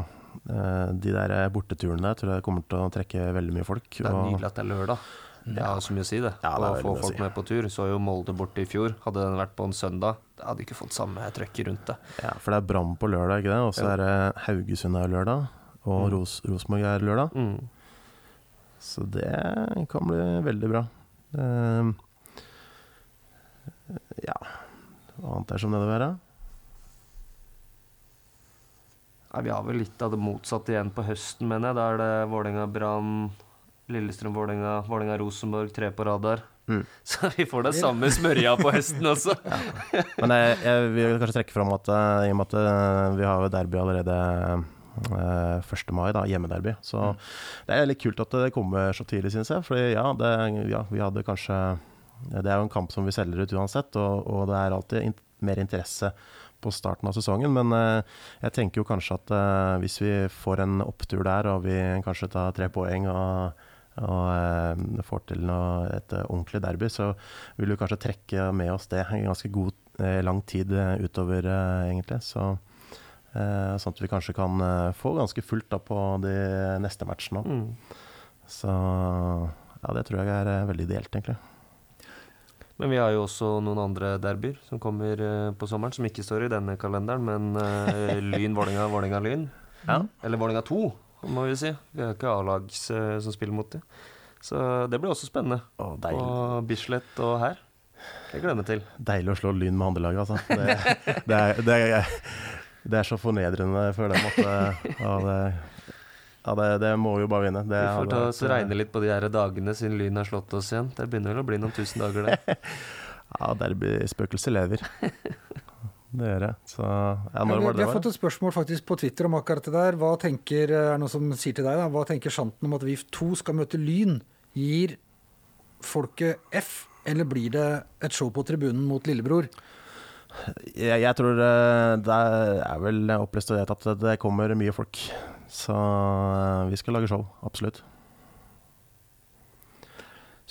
de der borteturene der tror jeg kommer til å trekke veldig mye folk. Det er nydelig at det er lørdag. Det har så mye å si, det. Ja, det å få folk si. med på tur. Så jo Molde borte i fjor. Hadde den vært på en søndag, det hadde ikke fått samme trøkket rundt det. Ja, for det er Brann på lørdag, ikke det? Og så er det Haugesund er lørdag, og Mm. Ros Rosenborg er lørdag. Mm. Så det kan bli veldig bra. Ehm, ja Hva annet er som det nedover være? Nei, vi har vel litt av det motsatte igjen på høsten, mener jeg. Da er det Vålerenga-Brann, Lillestrøm-Vålerenga, Vålerenga-Rosenborg, tre på rad der. Mm. Så vi får den samme smørja på høsten også. Men jeg, jeg vil kanskje trekke fram at eh, i og med at eh, vi har derby allerede eh, 1. mai, da, hjemmederby. Så det er litt kult at det kommer så tidlig, syns jeg. For ja, ja, vi hadde kanskje det er jo en kamp som vi selger ut uansett, og, og det er alltid in mer interesse på starten av sesongen. Men eh, jeg tenker jo kanskje at eh, hvis vi får en opptur der, og vi kanskje tar tre poeng og, og uh, får til noe, et ordentlig derby, så vil vi kanskje trekke med oss det en ganske god, lang tid utover, egentlig. Så, sånn at vi kanskje kan få ganske fullt da på de neste matchene òg. Mm. Så ja, det tror jeg er veldig ideelt, egentlig. Men vi har jo også noen andre derbyer som kommer på sommeren, som ikke står i denne kalenderen, men uh, Lyn, Vålerenga, Vålerenga-Lyn. Ja. Eller Vålerenga 2, må vi si. Vi har ikke A-lags uh, som spiller mot dem. Så det blir også spennende. Å, og Bislett og her. Jeg gleder meg til. Deilig å slå Lyn med andrelaget, altså. Det, det, er, det, er, det, er, så fornedrende for dem at ja, det ja, det, det, må vi jo bare vinne. Det vi får ta oss regne litt på de her dagene siden Lyn har slått oss igjen. Det begynner vel å bli noen tusen dager, det. ja, derbyspøkelset lever. Det gjør jeg. Så, ja, når ja, vi, vi har fått et spørsmål faktisk på Twitter om akkurat det der. Hva tenker, er noen som sier til deg da, hva tenker Sjanten om at vi to skal møte Lyn? Gir folket F, eller blir det et show på tribunen mot lillebror? Jeg, jeg tror eh, det er vel opplyst og at det kommer mye folk. Så eh, vi skal lage show, absolutt.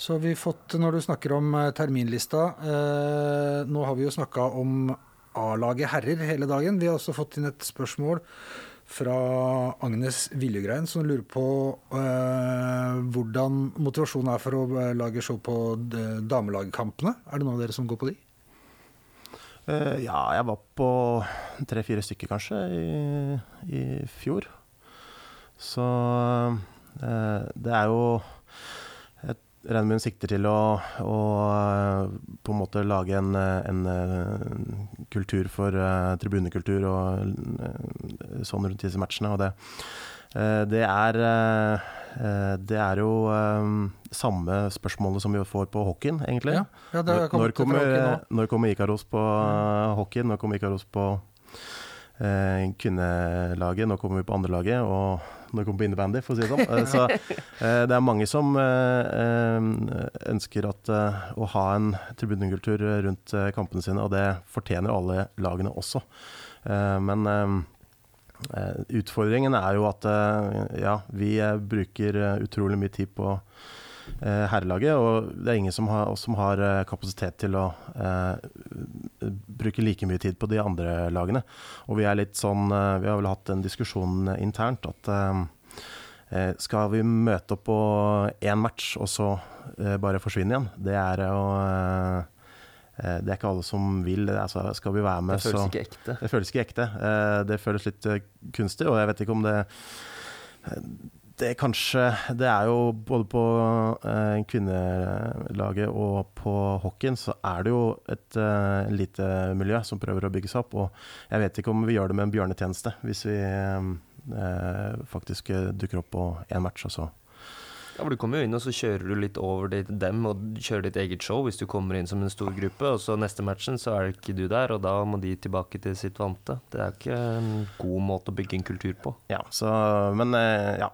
Så har vi fått, når du snakker om eh, terminlista eh, Nå har vi jo snakka om A-laget herrer hele dagen. Vi har også fått inn et spørsmål fra Agnes Viljegrein, som lurer på eh, hvordan motivasjonen er for å eh, lage show på damelagkampene. Er det noen av dere som går på de? Uh, ja, jeg var på tre-fire stykker kanskje i, i fjor. Så uh, det er jo Hun sikter til å, å, eh, på en måte lage en, en, en kultur for uh, tribunekultur og uh, sånn rundt disse matchene. Og det, uh, det er det er jo samme spørsmålet som vi får på hockeyen, egentlig. Ja, ja, når, kommer, når kommer Ikaros på mm. hockeyen? Når kommer Ikaros på kvinnelaget? nå kommer vi på andrelaget? Og nå kommer vi på innebandy, for å si det sånn. Eh, så eh, det er mange som eh, ønsker at, å ha en tribunekultur rundt kampene sine, og det fortjener alle lagene også. Men utfordringen er jo at ja, vi bruker utrolig mye tid på herrelaget, og det er ingen som har, som har kapasitet til å eh, bruke like mye tid på de andre lagene. Og vi er litt sånn Vi har vel hatt en diskusjon internt at eh, skal vi møte opp på én match og så eh, bare forsvinne igjen? Det er jo det er ikke alle som vil. Altså, skal vi være med, Det føles ikke ekte. Det føles ikke ekte. Det føles litt kunstig, og jeg vet ikke om det det kanskje Det er jo både på eh, kvinnelaget og på hockeyen så er det jo et eh, lite miljø som prøver å bygge seg opp. Og jeg vet ikke om vi gjør det med en bjørnetjeneste hvis vi eh, faktisk dukker opp på én match og så ja, for Du kommer jo inn og så kjører du litt over dem og kjører ditt eget show hvis du kommer inn som en stor gruppe. Og så neste matchen så er det ikke du der, og da må de tilbake til sitt vante. Det er ikke en god måte å bygge en kultur på. Ja, så, men eh, ja,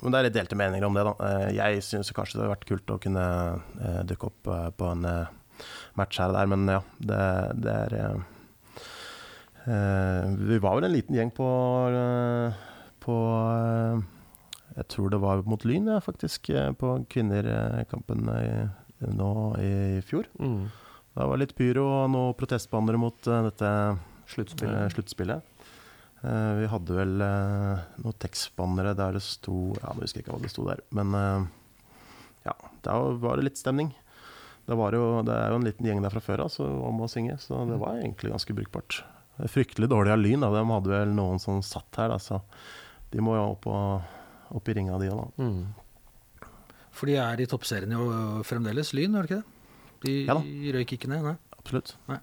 men det er litt delte meninger om det, da. Eh, jeg syns kanskje det hadde vært kult å kunne uh, dukke opp uh, på en match her og der, men ja, det, det er Vi var vel en liten gjeng på, på Jeg tror det var mot Lyn, ja, faktisk, på kvinnerkampen nå i fjor. Mm. Det var litt pyro og noen protestbannere mot dette sluttspillet. Uh, vi hadde vel uh, noen tekstbannere der det sto Ja, nå husker jeg ikke hva det sto der. Men uh, ja, da var det litt stemning. Det, jo, det, er jo en liten gjeng der fra før av om å synge, så det var egentlig ganske brukbart. Fryktelig dårlig av Lyn. Da. De hadde vel noen som satt her, da, så de må jo opp, og, opp i ringa, de òg, da. Mm. For de er i toppserien jo fremdeles, Lyn, er det ikke det? De ja, røyk ikke ned? Nei. Absolutt. Nei.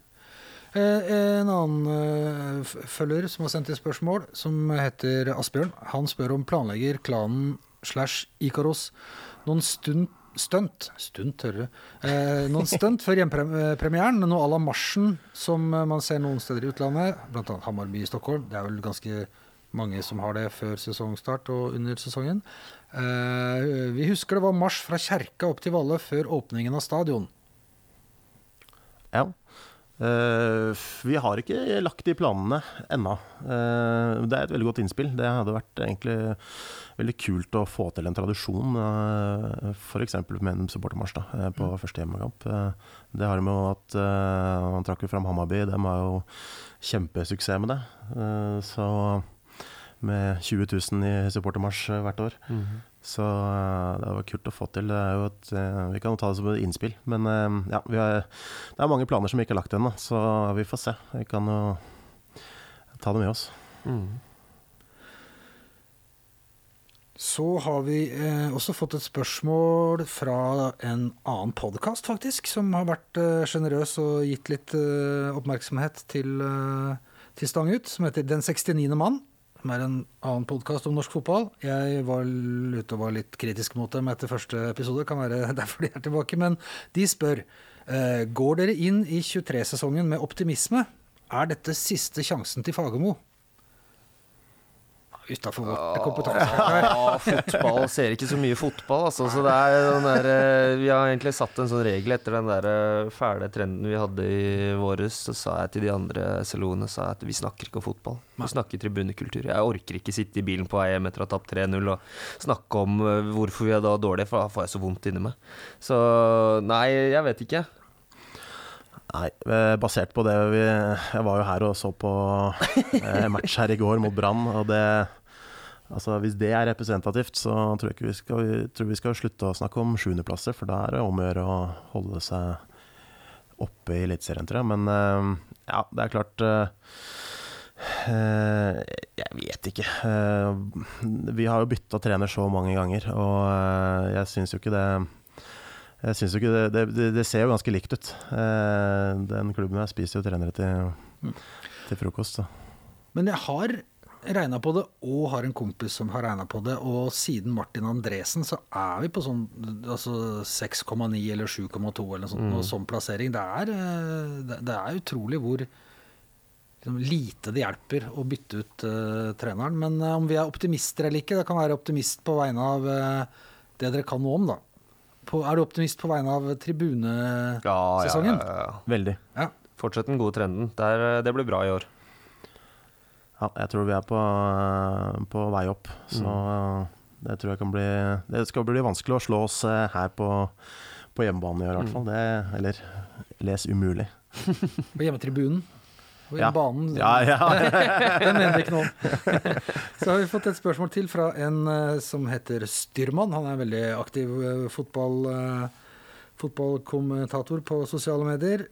Eh, en annen eh, følger som har sendt inn spørsmål, som heter Asbjørn, han spør om planlegger klanen slash Ikaros noen stund stunt Stunt, hører du. Eh, noen stunt før hjempremieren. Noe à la marsjen som man ser noen steder i utlandet, bl.a. Hammarby i Stockholm. Det er vel ganske mange som har det før sesongstart og under sesongen. Eh, vi husker det var marsj fra kjerka opp til Valle før åpningen av stadion. Ja. Eh, vi har ikke lagt de planene ennå. Eh, det er et veldig godt innspill. Det hadde vært egentlig veldig kult å få til en tradisjon, uh, f.eks. med en supportermarsj eh, på Mm. første hjemmekamp. Eh, det har med at eh, Han trakk jo fram Hammarby, de har jo kjempesuksess med det. Eh, så med 20 000 i supportermarsj eh, hvert år. Mhm. Så eh, det var kult å få til. Det er jo et, eh, vi kan jo ta det som et innspill. Men eh, ja, vi har, det er mange planer som vi ikke har lagt ennå, så vi får se. Vi kan jo ta det med oss. Mm. Så har vi eh, også fått et spørsmål fra en annen podkast, faktisk, som har vært eh, sjenerøs og gitt litt eh, oppmerksomhet til, eh, til Stang ut, som heter Den 69. mann. Som er en annen podkast om norsk fotball. Jeg var ute og var litt kritisk mot dem etter første episode, kan være derfor de er tilbake. Men de spør eh, Går dere inn i 23-sesongen med optimisme. Er dette siste sjansen til Fagermo? Utafor vårt kompetanse. Ja, fotball ser ikke så mye fotball, altså. Så det er den der, eh, vi har egentlig satt en sånn regel etter den der eh, fæle trenden vi hadde i våres. Så sa jeg til de andre SLO-ene sa jeg at vi snakker ikke om fotball. Vi snakker tribunekultur. Jeg orker ikke sitte i bilen på vei hjem etter å ha tapt 3-0 og snakke om eh, hvorfor vi er da dårlige, for da får jeg så vondt inni meg. Så nei, jeg vet ikke. Nei, eh, basert på det vi Jeg var jo her og så på eh, match her i går mot Brann, og det Altså, Hvis det er representativt, så tror jeg ikke vi skal, vi tror vi skal slutte å snakke om sjuendeplasser, for da er det om å gjøre å holde seg oppe i Eliteserien, tror jeg. Men eh, ja, det er klart Jeg vet ikke. Vi har jo bytta trener så mange ganger, og jeg syns jo ikke det jeg synes jo ikke det, det, det, ser jo ganske likt ut. Eh, den klubben her spiser jo trenere til, til frokost. Så. Men jeg har regna på det, og har en kompis som har regna på det. Og siden Martin Andresen, så er vi på sånn altså 6,9 eller 7,2 eller noe sånt. Mm. Sånn plassering. Det er, eh, det, det er utrolig hvor liksom, lite det hjelper å bytte ut uh, treneren. Men uh, om vi er optimister eller ikke, det kan være optimist på vegne av uh, det dere kan noe om, da. På, er du optimist på vegne av tribunesesongen? Ja, ja, ja, ja. Veldig. Ja. Fortsett den gode trenden. Det, er, eh, det blir bra i år. Ja, jeg tror vi er på, på vei opp. Så det tror jeg kan bli Det skal bli vanskelig å slå oss eh, her på, på hjemmebane i år, i hvert fall. Det, eller les umulig. På hjemmetribunen? Ja. banen? Ja, ja. Den mener ikke noe om. Så har vi fått et spørsmål til fra en eh, som heter Styrmann. Han er en veldig aktiv eh, fotball, eh, fotballkommentator på sosiale medier.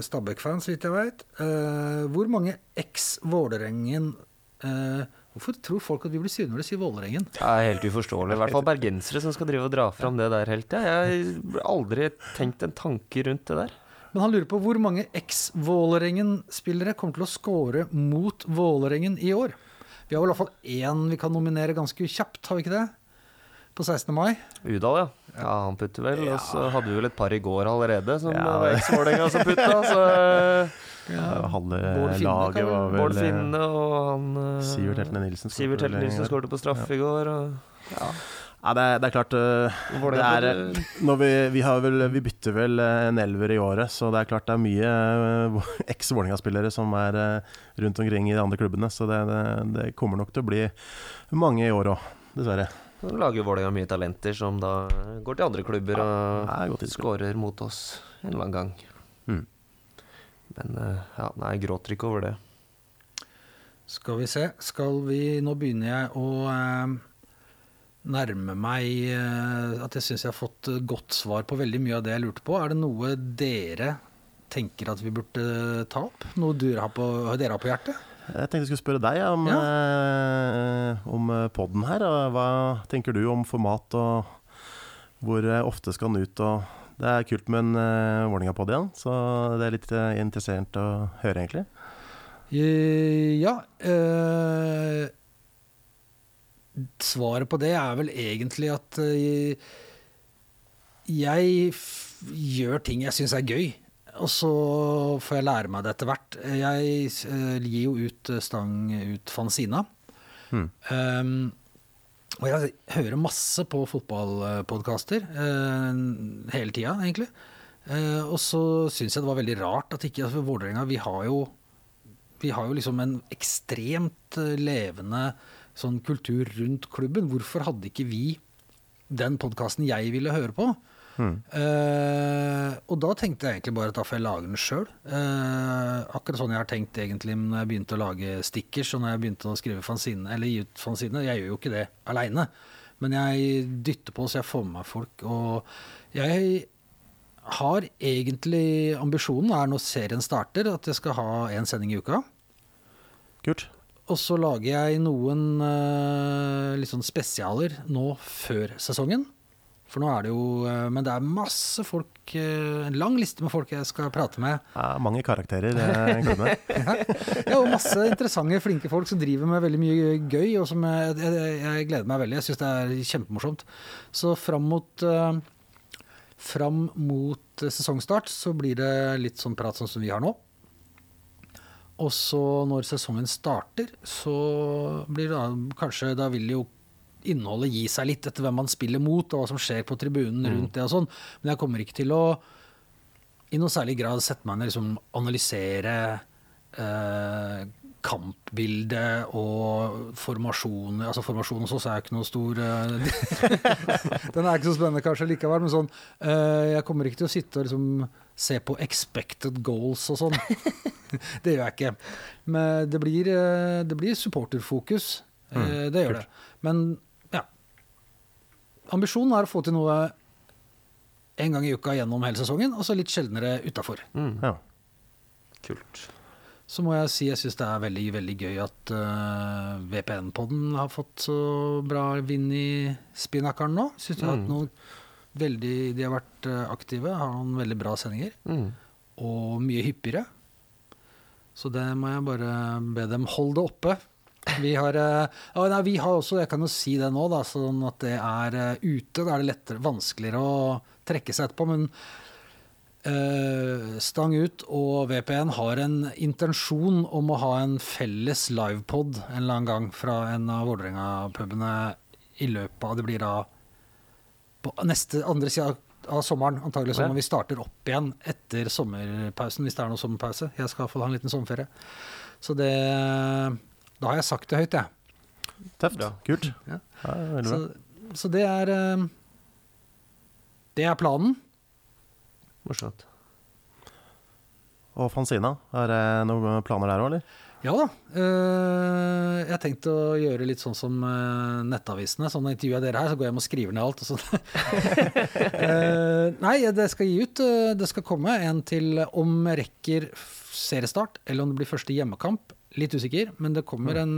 Stabæk-fan, så vidt jeg veit. Eh, hvor mange eks-Vålerengen eh, Hvorfor tror folk at vi blir sure når de sier Vålerengen? Det er helt uforståelig. I hvert fall bergensere som skal drive og dra fram det der helt. Jeg har aldri tenkt en tanke rundt det der. Men han lurer på hvor mange eks-Vålerengen-spillere kommer til å score mot Vålerengen i år. Vi har vel i hvert fall én vi kan nominere ganske kjapt, har vi ikke det? På 16. mai. Udal, ja. Ja, han putter vel. Og så hadde vi vel et par i går allerede som Ja. var eks-Vålerenga som putta. Så Halve Bård Finne laget var vel Bård eh, Finne og han eh, Sivert Heltene Nilsen. Skåret på straff i går. Og, ja. Ja, det, er, det er klart eh, det er, når vi, vi, har vel, vi bytter vel eh, en elver i året, så det er klart det er mye eks-Vålerenga-spillere som er rundt omkring i de andre klubbene. Så det, det, det kommer nok til å bli mange i år òg, dessverre. Nå lager Vålerenga mye talenter som da går til andre klubber er og skårer mot oss en eller annen gang. Mm. Men ja, nei, jeg gråter ikke over det. Skal vi se. Skal vi Nå begynner jeg å nærme meg eh, at jeg syns jeg har fått eh, godt svar på veldig mye av det jeg lurte på. Er det noe dere tenker at vi burde ta opp? Noe dere har på, dere har på hjertet? Jeg tenkte jeg skulle spørre deg om, Ja. eh, om podden her. Hva tenker du om format, og hvor eh, ofte skal den ut? Og det er kult med en uh, Vålerenga-pod igjen, så det er litt eh, interessert å høre, egentlig. Eh, ja. eh, svaret på det er vel egentlig at eh, jeg gjør ting jeg syns er gøy. Og så får jeg lære meg det etter hvert. Jeg eh, gir jo ut eh, stang ut Fanzina. Mm. Um, og jeg hører masse på fotballpodkaster uh, hele tida, egentlig. Uh, og så syns jeg det var veldig rart at ikke altså, Vålerenga Vi vi har jo liksom en ekstremt levende levende sånn kultur rundt klubben. Hvorfor hadde ikke vi den podkasten jeg ville høre på? Eh, og da tenkte jeg egentlig bare at da får jeg lage den sjøl. Uh, akkurat sånn jeg har tenkt egentlig når jeg begynte å lage stickers og når jeg begynte å skrive fanzine, eller gi ut fanzine. Jeg gjør jo ikke det aleine, men jeg dytter på så jeg får med meg folk. Og jeg har egentlig ambisjonen er når serien starter, at jeg skal ha én sending i uka. Kult. Og så lager jeg noen uh, litt sånn spesialer nå før sesongen. For nå er det jo eh, Men det er masse folk, eh, en lang liste med folk jeg skal prate med. Ja, mange karakterer i klubben. her. Ja, og masse interessante, flinke folk som driver med veldig mye gøy, og som jeg, jeg, jeg gleder meg veldig. Jeg syns det er kjempemorsomt. Så fram mot uh, Fram mot sesongstart så blir det litt sånn prat sånn som vi har nå. Og så når sesongen starter, så blir det da kanskje Da vil jo innholdet gi seg litt etter hvem man spiller mot, og hva som skjer på tribunen rundt det og sånn. Men jeg kommer ikke til å i noe særlig grad sette meg ned og liksom analysere eh, kampbilde og formasjon Altså formasjon hos oss er ikke noe stor eh, Den er ikke så spennende kanskje likevel, men sånn eh, Jeg kommer ikke til å sitte og liksom se på expected goals og sånn. det gjør jeg ikke. Men det blir, eh, det blir supporterfokus. Mm, det gjør det. Men ja. Ambisjonen er å få til noe en gang i uka gjennom hele sesongen, og så litt sjeldnere utafor. Ja. Kult. Så må jeg si jeg syns det er veldig veldig gøy at uh, VPN-podden har fått så bra vind i spinnakkeren nå. Syns de har hatt noe veldig De har vært eh, aktive, har noen veldig bra sendinger. Mm. Og mye hyppigere. Så det må jeg bare be dem holde det oppe. Vi har, uh, ja, nei, vi har også, jeg kan jo si det nå, da, sånn at det er uh, ute. Da er det lettere, vanskeligere å trekke seg etterpå. Men eh, Stang ut og VPN har en intensjon om å ha en felles livepod en eller annen gang fra en av Vålerenga-pubene i løpet av Det blir da på neste andre sida av sommeren, antagelig sånn, når vi starter opp igjen etter sommerpausen, hvis det er noe sommerpause. Jeg skal iallfall ha en liten sommerferie. Så det Da har jeg sagt det høyt, jeg. Tøft. Ja, Kult. Ja. Ja, Så, så det er eh, Det er planen. Morsomt. Og Fanzina, er det noen planer der òg, eller? Ja da. eh, jeg har tenkt å gjøre litt sånn som eh, nettavisene. Sånn intervjuer jeg dere her, så går jeg hjem og skriver ned alt. Og. Eh, nei, det skal gi ut. Det skal komme en til om rekker seriestart, eller om det blir første hjemmekamp. Litt usikker, men det kommer en,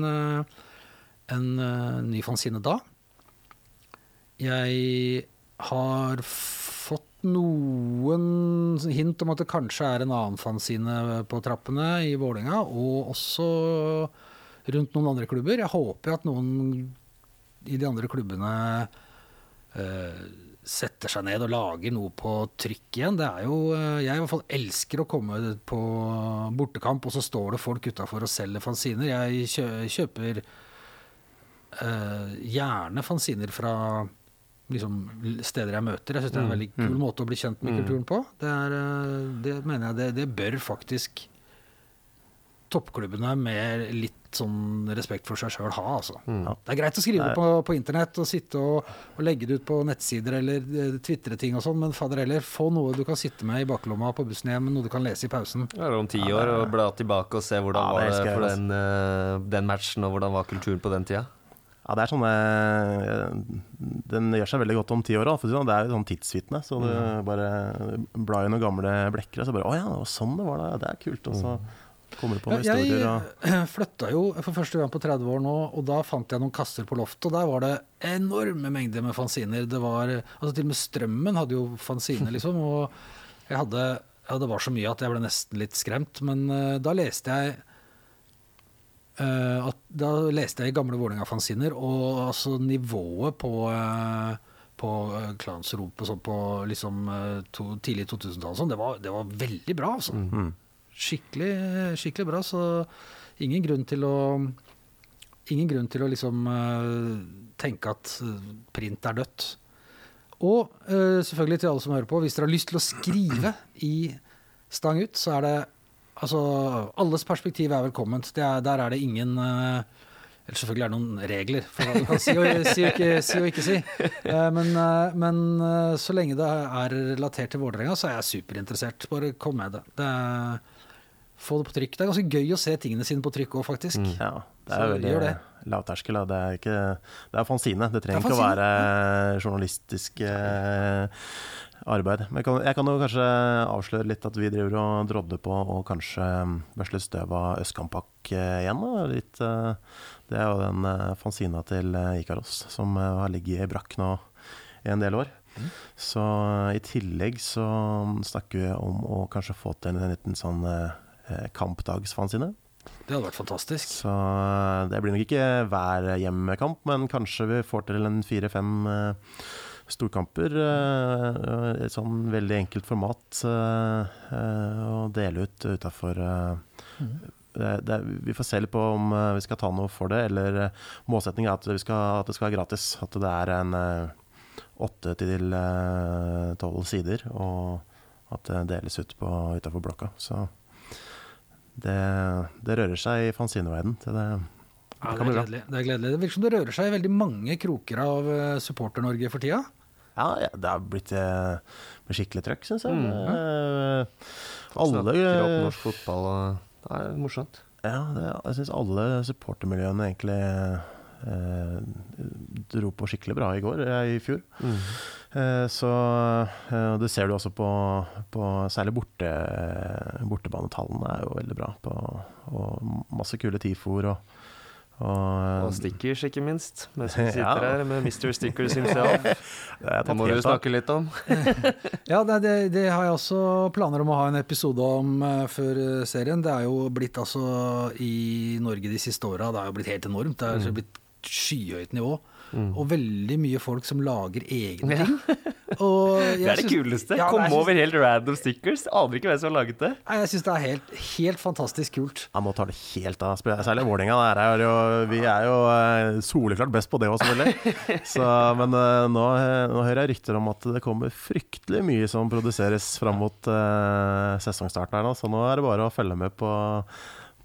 en ny fanzine da. Jeg har noen hint om at det kanskje er en annen fanzine på trappene i Vålerenga, og også rundt noen andre klubber. Jeg håper at noen i de andre klubbene eh, setter seg ned og lager noe på trykk igjen. Det er jo, eh, Jeg i hvert fall elsker å komme på bortekamp, og så står det folk utafor og selger fanziner. Jeg kjøper eh, gjerne fanziner fra liksom, steder jeg møter. Jeg syns det er en veldig kul måte å bli kjent med kulturen på. Det, er, eh, det mener jeg det, det bør faktisk toppklubbene med litt sånn respekt for seg sjøl ha, altså. Ja. Det er greit å skrive det på, på internett og sitte og, og legge det ut på nettsider eller eh, tvitre ting og sånn, men fader heller, få noe du kan sitte med i baklomma på bussen hjem, noe du kan lese i pausen. Ja, om ti år og bla tilbake og se hvordan Ja, det var det for den, eh, den matchen, og hvordan var kulturen på den tida. Ja, det er sånne Den gjør seg veldig godt om ti år. for det sånn. Er jo sånn tidsvitne. Så du bare blar i noen gamle blekker, og så bare Å ja, det var sånn det var da. Det er kult. Og så kommer du på noen Ja, historier. Og, jeg flytta jo for første gang på 30 år nå, og da fant jeg noen kasser på loftet, og der var det enorme mengder med fanziner. Det var, altså Til og med Strømmen hadde jo fanziner, liksom. Og jeg hadde ja, det var så mye at jeg ble nesten litt skremt. Men eh, da leste jeg eh, at, Da leste jeg gamle Vålerenga-fanziner, og altså nivået på uh, på uh, klansrop og sånn på liksom, eh, to, tidlig 2000-tall, sånn, det, var- det var veldig bra, altså. mm. Skikkelig, skikkelig bra, så ingen grunn til å Ingen grunn til å liksom eh, tenke at eh, print er dødt. Og eh, selvfølgelig til alle som hører på, hvis dere har lyst til å skrive i Stang ut, så er det Altså, alles perspektiv er velkomment. Det er, der er det ingen uh, eller selvfølgelig er det noen regler for hva du kan si og, si og, ikke, si og ikke si. Eh, men, eh, men så lenge det er relatert til Vålerenga, så er jeg superinteressert. Bare kom med det. det er, få det på trykk. Det er ganske gøy å se tingene sine på trykk òg, faktisk. Mm. Ja, det er veldig det. lavterskel. Det er, ikke, det er fanzine. Det trenger Det ikke å være journalistisk eh, arbeid. Men jeg kan, jeg kan jo kanskje avsløre litt at vi driver og drodder på å kanskje børste litt støv av Østkampak eh, igjen. Litt, eh, det er jo den eh, fanzina til Ikaros som har ligget i brakk nå i en del år. Så eh, i tillegg så snakker vi om å kanskje få til en liten sånn kampdagsfanzine. Det hadde vært fantastisk. Så det blir nok ikke hver hjemmekamp, men kanskje vi får til en fire-fem storkamper. Uh, et sånn veldig enkelt format eh, eh, å dele ut utafor det, Vi får se litt på om eh, vi skal ta noe for det, eller eh, målsettingen er at, vi skal, at det skal være gratis. At det er en eh, åtte til eh, tolv sider, og at det deles ut utafor blokka. Så det, det rører seg i fanzineverdenen. Det, det, Ja, det, er gledelig. det er gledelig. Det virker som det rører seg i veldig mange kroker av eh, Supporter-Norge for tida. Ja, ja, det har blitt eh, med skikkelig trøkk, syns jeg. Mm. Eh, alle Snakker opp norsk fotball og Det er morsomt. Ja, det, jeg syns alle supportermiljøene egentlig eh, dro på skikkelig bra i går, eh, i fjor. Eh, så eh, Det ser du også på, på særlig borte, bortebanetallene er jo veldig bra. På, og masse kule tifoer og, og, Og stickers, ikke minst. Mens vi sitter Ja. her med Mr. Stickers himself. det Det må du av. snakke litt om. Ja, det, det, det har jeg også planer om å ha en episode om uh, før eh, serien. Det er jo blitt altså i Norge de siste åra, det er jo blitt helt enormt. Det er altså blitt skyhøyt nivå. Og veldig mye folk som lager egne ting. Og jeg Det er det kuleste. Ja, Kom over helt random stickers. Aner ikke hvem som har laget det. Nei, Jeg syns det er helt, helt fantastisk kult. Jeg må ta det helt av. Særlig Vålerenga. er Vi er jo eh, soleklart best på det òg, selvfølgelig. Så, men eh, nå, eh, nå hører jeg rykter om at det kommer fryktelig mye som produseres fram mot uh, sesongstart her nå. Så nå er det bare å følge med på,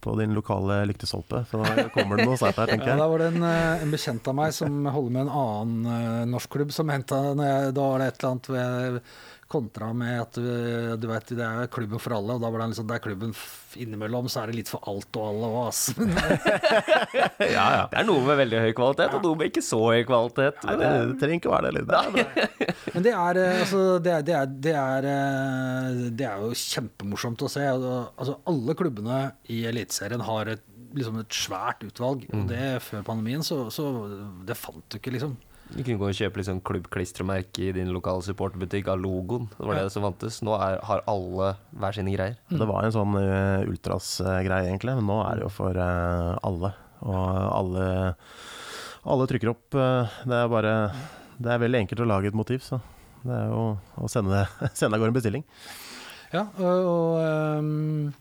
på din lokale lyktestolpe. Så da kommer det noe snart her, tenker jeg. Ja, da var det en, eh, en bekjent av meg som holder med en annen eh, norsk klubb, som henta Da var det et eller annet jeg kontra med at eh, du vet, det er klubben for alle, og da var det liksom, det er klubben innimellom, så er det litt for alt og alle òg, ass. Ja, ja. Det er noe med veldig høy kvalitet, og noe med ikke så høy kvalitet. Nei, det, det trenger ikke å være det. Litt. Men det er, eh, altså, det er, det er, det er, eh, det er jo kjempemorsomt å se. Altså, alle klubbene i Eliteserien har et, liksom et svært utvalg, og det før pandemien, så, så det fant du ikke, liksom. Du kunne gå og kjøpe sånn klubbklistremerke i din lokale supporterbutikk av logoen. Det var det som vantes. Nå er, har alle hver sine greier. Det var en sånn uh, ultras-greie, egentlig, men nå er det jo for uh, alle. Og alle, alle trykker opp. Uh, det er bare Det er veldig enkelt å lage et motiv, så det er jo å sende, sende av gårde en bestilling. Ja, og, og, ehm,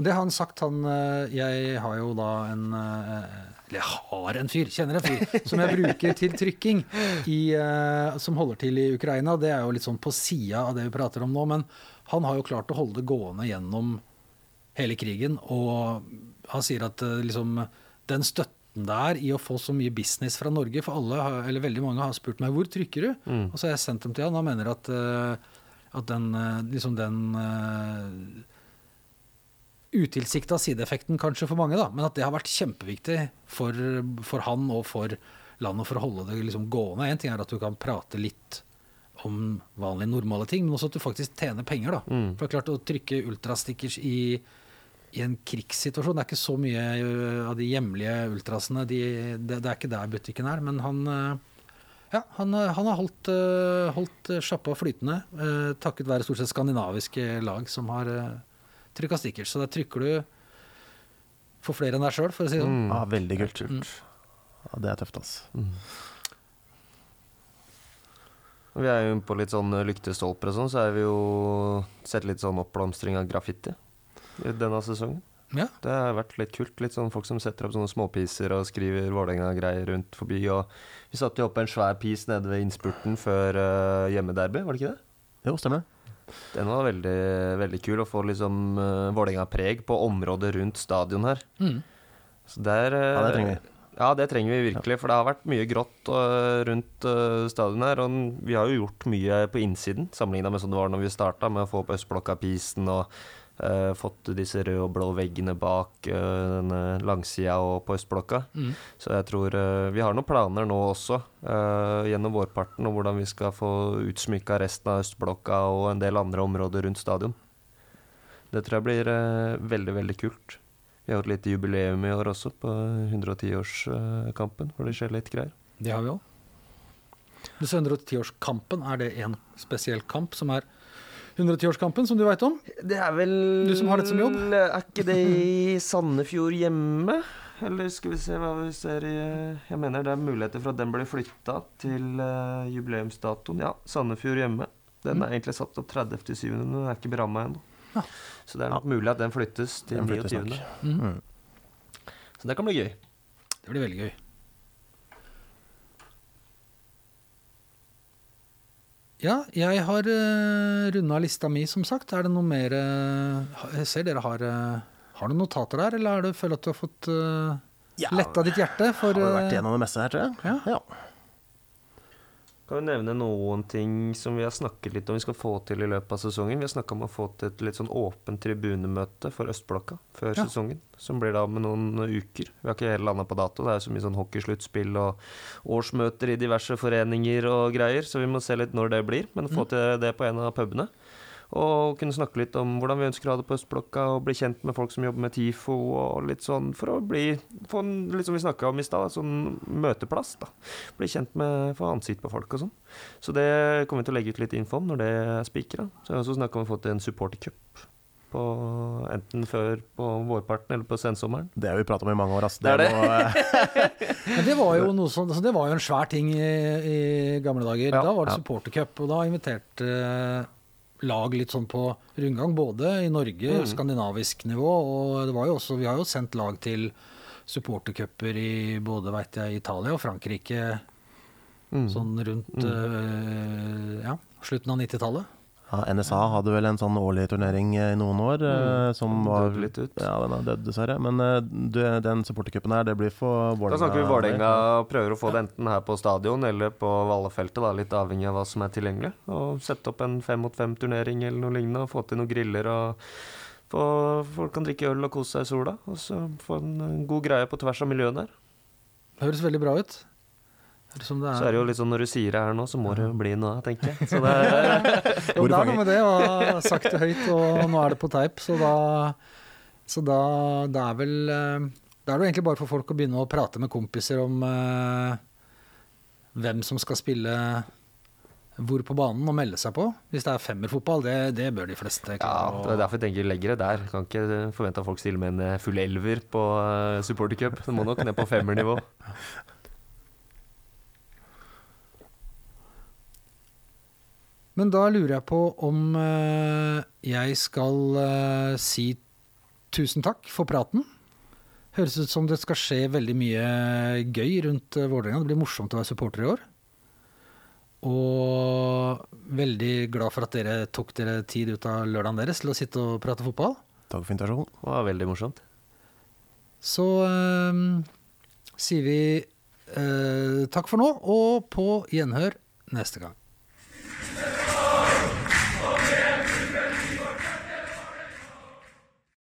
det har han sagt, han eh, Jeg har jo da en eh, jeg har en fyr, kjenner en fyr, som jeg bruker til trykking, i, uh, som holder til i Ukraina. Det er jo litt sånn på sida av det vi prater om nå, men han har jo klart å holde det gående gjennom hele krigen, og han sier at uh, liksom den støtten det er i å få så mye business fra Norge, for alle, eller veldig mange har spurt meg hvor trykker du? Og så har jeg sendt dem til han, han mener at, uh, at den, liksom den utilsikta sideeffekten kanskje for mange, da, men at det har vært kjempeviktig for, for han og for landet for å holde det liksom gående. En ting er at du kan prate litt om vanlige, normale ting, men også at du faktisk tjener penger. da. For det er klart Å trykke ultrastickers i, i en krigssituasjon Det er ikke så mye øh, av de hjemlige ultrasene. De, det, det er ikke der butikken er. Men han, øh, ja, han, øh, han har holdt, holdt sjappa flytende, takket være stort sett skandinaviske lag som har trykka stickers. Så der trykker du for flere enn deg sjøl, for å si det sånn. Mm. Ja, veldig kult. Ja, det er tøft, altså. Vi er jo på litt sånn lyktestolper og sånn, så er vi jo sett litt sånn oppblomstring av graffiti i denne sesongen. Ja. Det har vært litt kult. Litt sånn folk som setter opp sånne småpiser og skriver Vålerenga-greier rundt forbi. Og vi satte jo opp en svær pis nede ved innspurten før uh, hjemmederby, var det ikke det? Jo, stemmer. Den var veldig, veldig kul. Å få liksom uh, Vålerenga-preg på området rundt stadion her. Mm. Så der, uh, Ja, det trenger vi. Ja, det trenger vi virkelig, for det har vært mye grått uh, rundt uh, stadion her. Og vi har jo gjort mye på innsiden, sammenligna med sånn det var når vi starta, med å få opp Østblokka-pisen og uh, fått disse røde og blå veggene bak uh, denne langsida og på Østblokka. Mm. Så jeg tror uh, vi har noen planer nå også, gjennom vårparten, om hvordan vi skal få utsmykka resten av Østblokka og en del andre områder rundt stadion. Det tror jeg blir veldig, veldig kult. Vi har et lite jubileum i år også, på 110-årskampen, hvor det skjer litt greier. Det har vi òg. Disse 110-årskampen, er det en spesiell kamp som er 110-årskampen, som du veit om? Det er vel Du som har dette som jobb? Er ikke det i Sandefjord hjemme? Eller skal vi se hva vi ser i Jeg mener det er muligheter for at den blir flytta til uh, jubileumsdatoen. Ja, Sandefjord hjemme. Den er egentlig satt opp 30.7., men den er ikke beramma ennå. Ja. Så det er nok mulig at den flyttes til 29. Mm. Mm. Så det kan bli gøy. Det blir veldig gøy. Ja, jeg har uh, runda lista mi, som sagt. Er det noe mer uh, Jeg ser dere har uh, Har du notater der, eller er det, føler at du har fått uh, Ja, letta ditt hjerte? For, har du vært eh, gjennom det meste her, tror jeg. Ja. Ja. Kan vi nevne noen ting som vi har snakket litt om vi skal få til i løpet av sesongen? Vi har snakka om å få til et litt sånn åpent tribunemøte for Østblokka før Ja. sesongen. Som blir da med noen uker. Vi har ikke helt landa på dato. Det er jo så mye sånn hockeysluttspill og årsmøter i diverse foreninger og greier, så vi må se litt når det blir. Men få til det på en av pubene. Og kunne snakke litt om hvordan vi ønsker å ha det på Østblokka, og bli kjent med folk som jobber med TIFO, og litt sånn for å bli Få en, litt som vi snakka om i stad, sånn møteplass, da. Bli kjent med Få ansikt på folk og sånn. Så det kommer vi til å legge ut litt info om når det er spikra. Så jeg har også snakka om å få til en supportercup. På, enten før på vårparten eller på sensommeren. Det har vi pratet om i mange år. Ass. Det er det. Men det var jo noe sånn, altså det var jo en svær ting i, i gamle dager. Ja, da var det ja. supportercup, og da inviterte lag litt sånn på rundgang, både i Norge, Mm. skandinavisk nivå, og det var jo også, vi har jo sendt lag til supportercuper i både vet jeg, Italia og Frankrike Mm. sånn rundt eh, ja, slutten av 90-tallet. Ja, NSA hadde vel en sånn årlig turnering eh, i noen år, Mm. som var døde litt ut. Ja, den er død, dessverre. Men eh, du, den supportercupen her, det blir for Vålerenga. Da snakker vi Vålerenga og prøver å få det enten her på stadion eller på Vallefeltet, da, litt avhengig av hva som er tilgjengelig. Og sette opp en fem mot fem-turnering eller noe lignende, og få til noen griller og få, Folk kan drikke øl og kose seg i sola. Og så få en eh, god greie på tvers av miljøene her. Høres veldig bra ut. Høres som det er. Så er det jo litt sånn når du sier det her nå, så må det jo bli noe, tenker jeg. Så det er, Jo, det er noe med det og sagt det høyt, og nå er det på teip, så da Så da det er vel eh, Da er det jo egentlig bare for folk å begynne å prate med kompiser om eh, hvem som skal spille hvor på banen og melde seg på. Hvis det er femmerfotball, det, det bør de fleste ja, det er derfor jeg tenker legger det der. Kan ikke forvente at folk stiller med en eh, full elver på uh, supportercup. Det må nok ned på femmernivå. Men da lurer jeg på om eh, jeg skal eh, si tusen takk for praten. Høres ut som det skal skje veldig mye gøy rundt uh, Vålerenga. Det blir morsomt å være supporter i år. Og veldig glad for at dere tok dere tid ut av lørdagen deres til å sitte og prate fotball. Takk for invitasjonen. Det var veldig morsomt. Så eh, sier vi eh, takk for nå, og på gjenhør neste gang.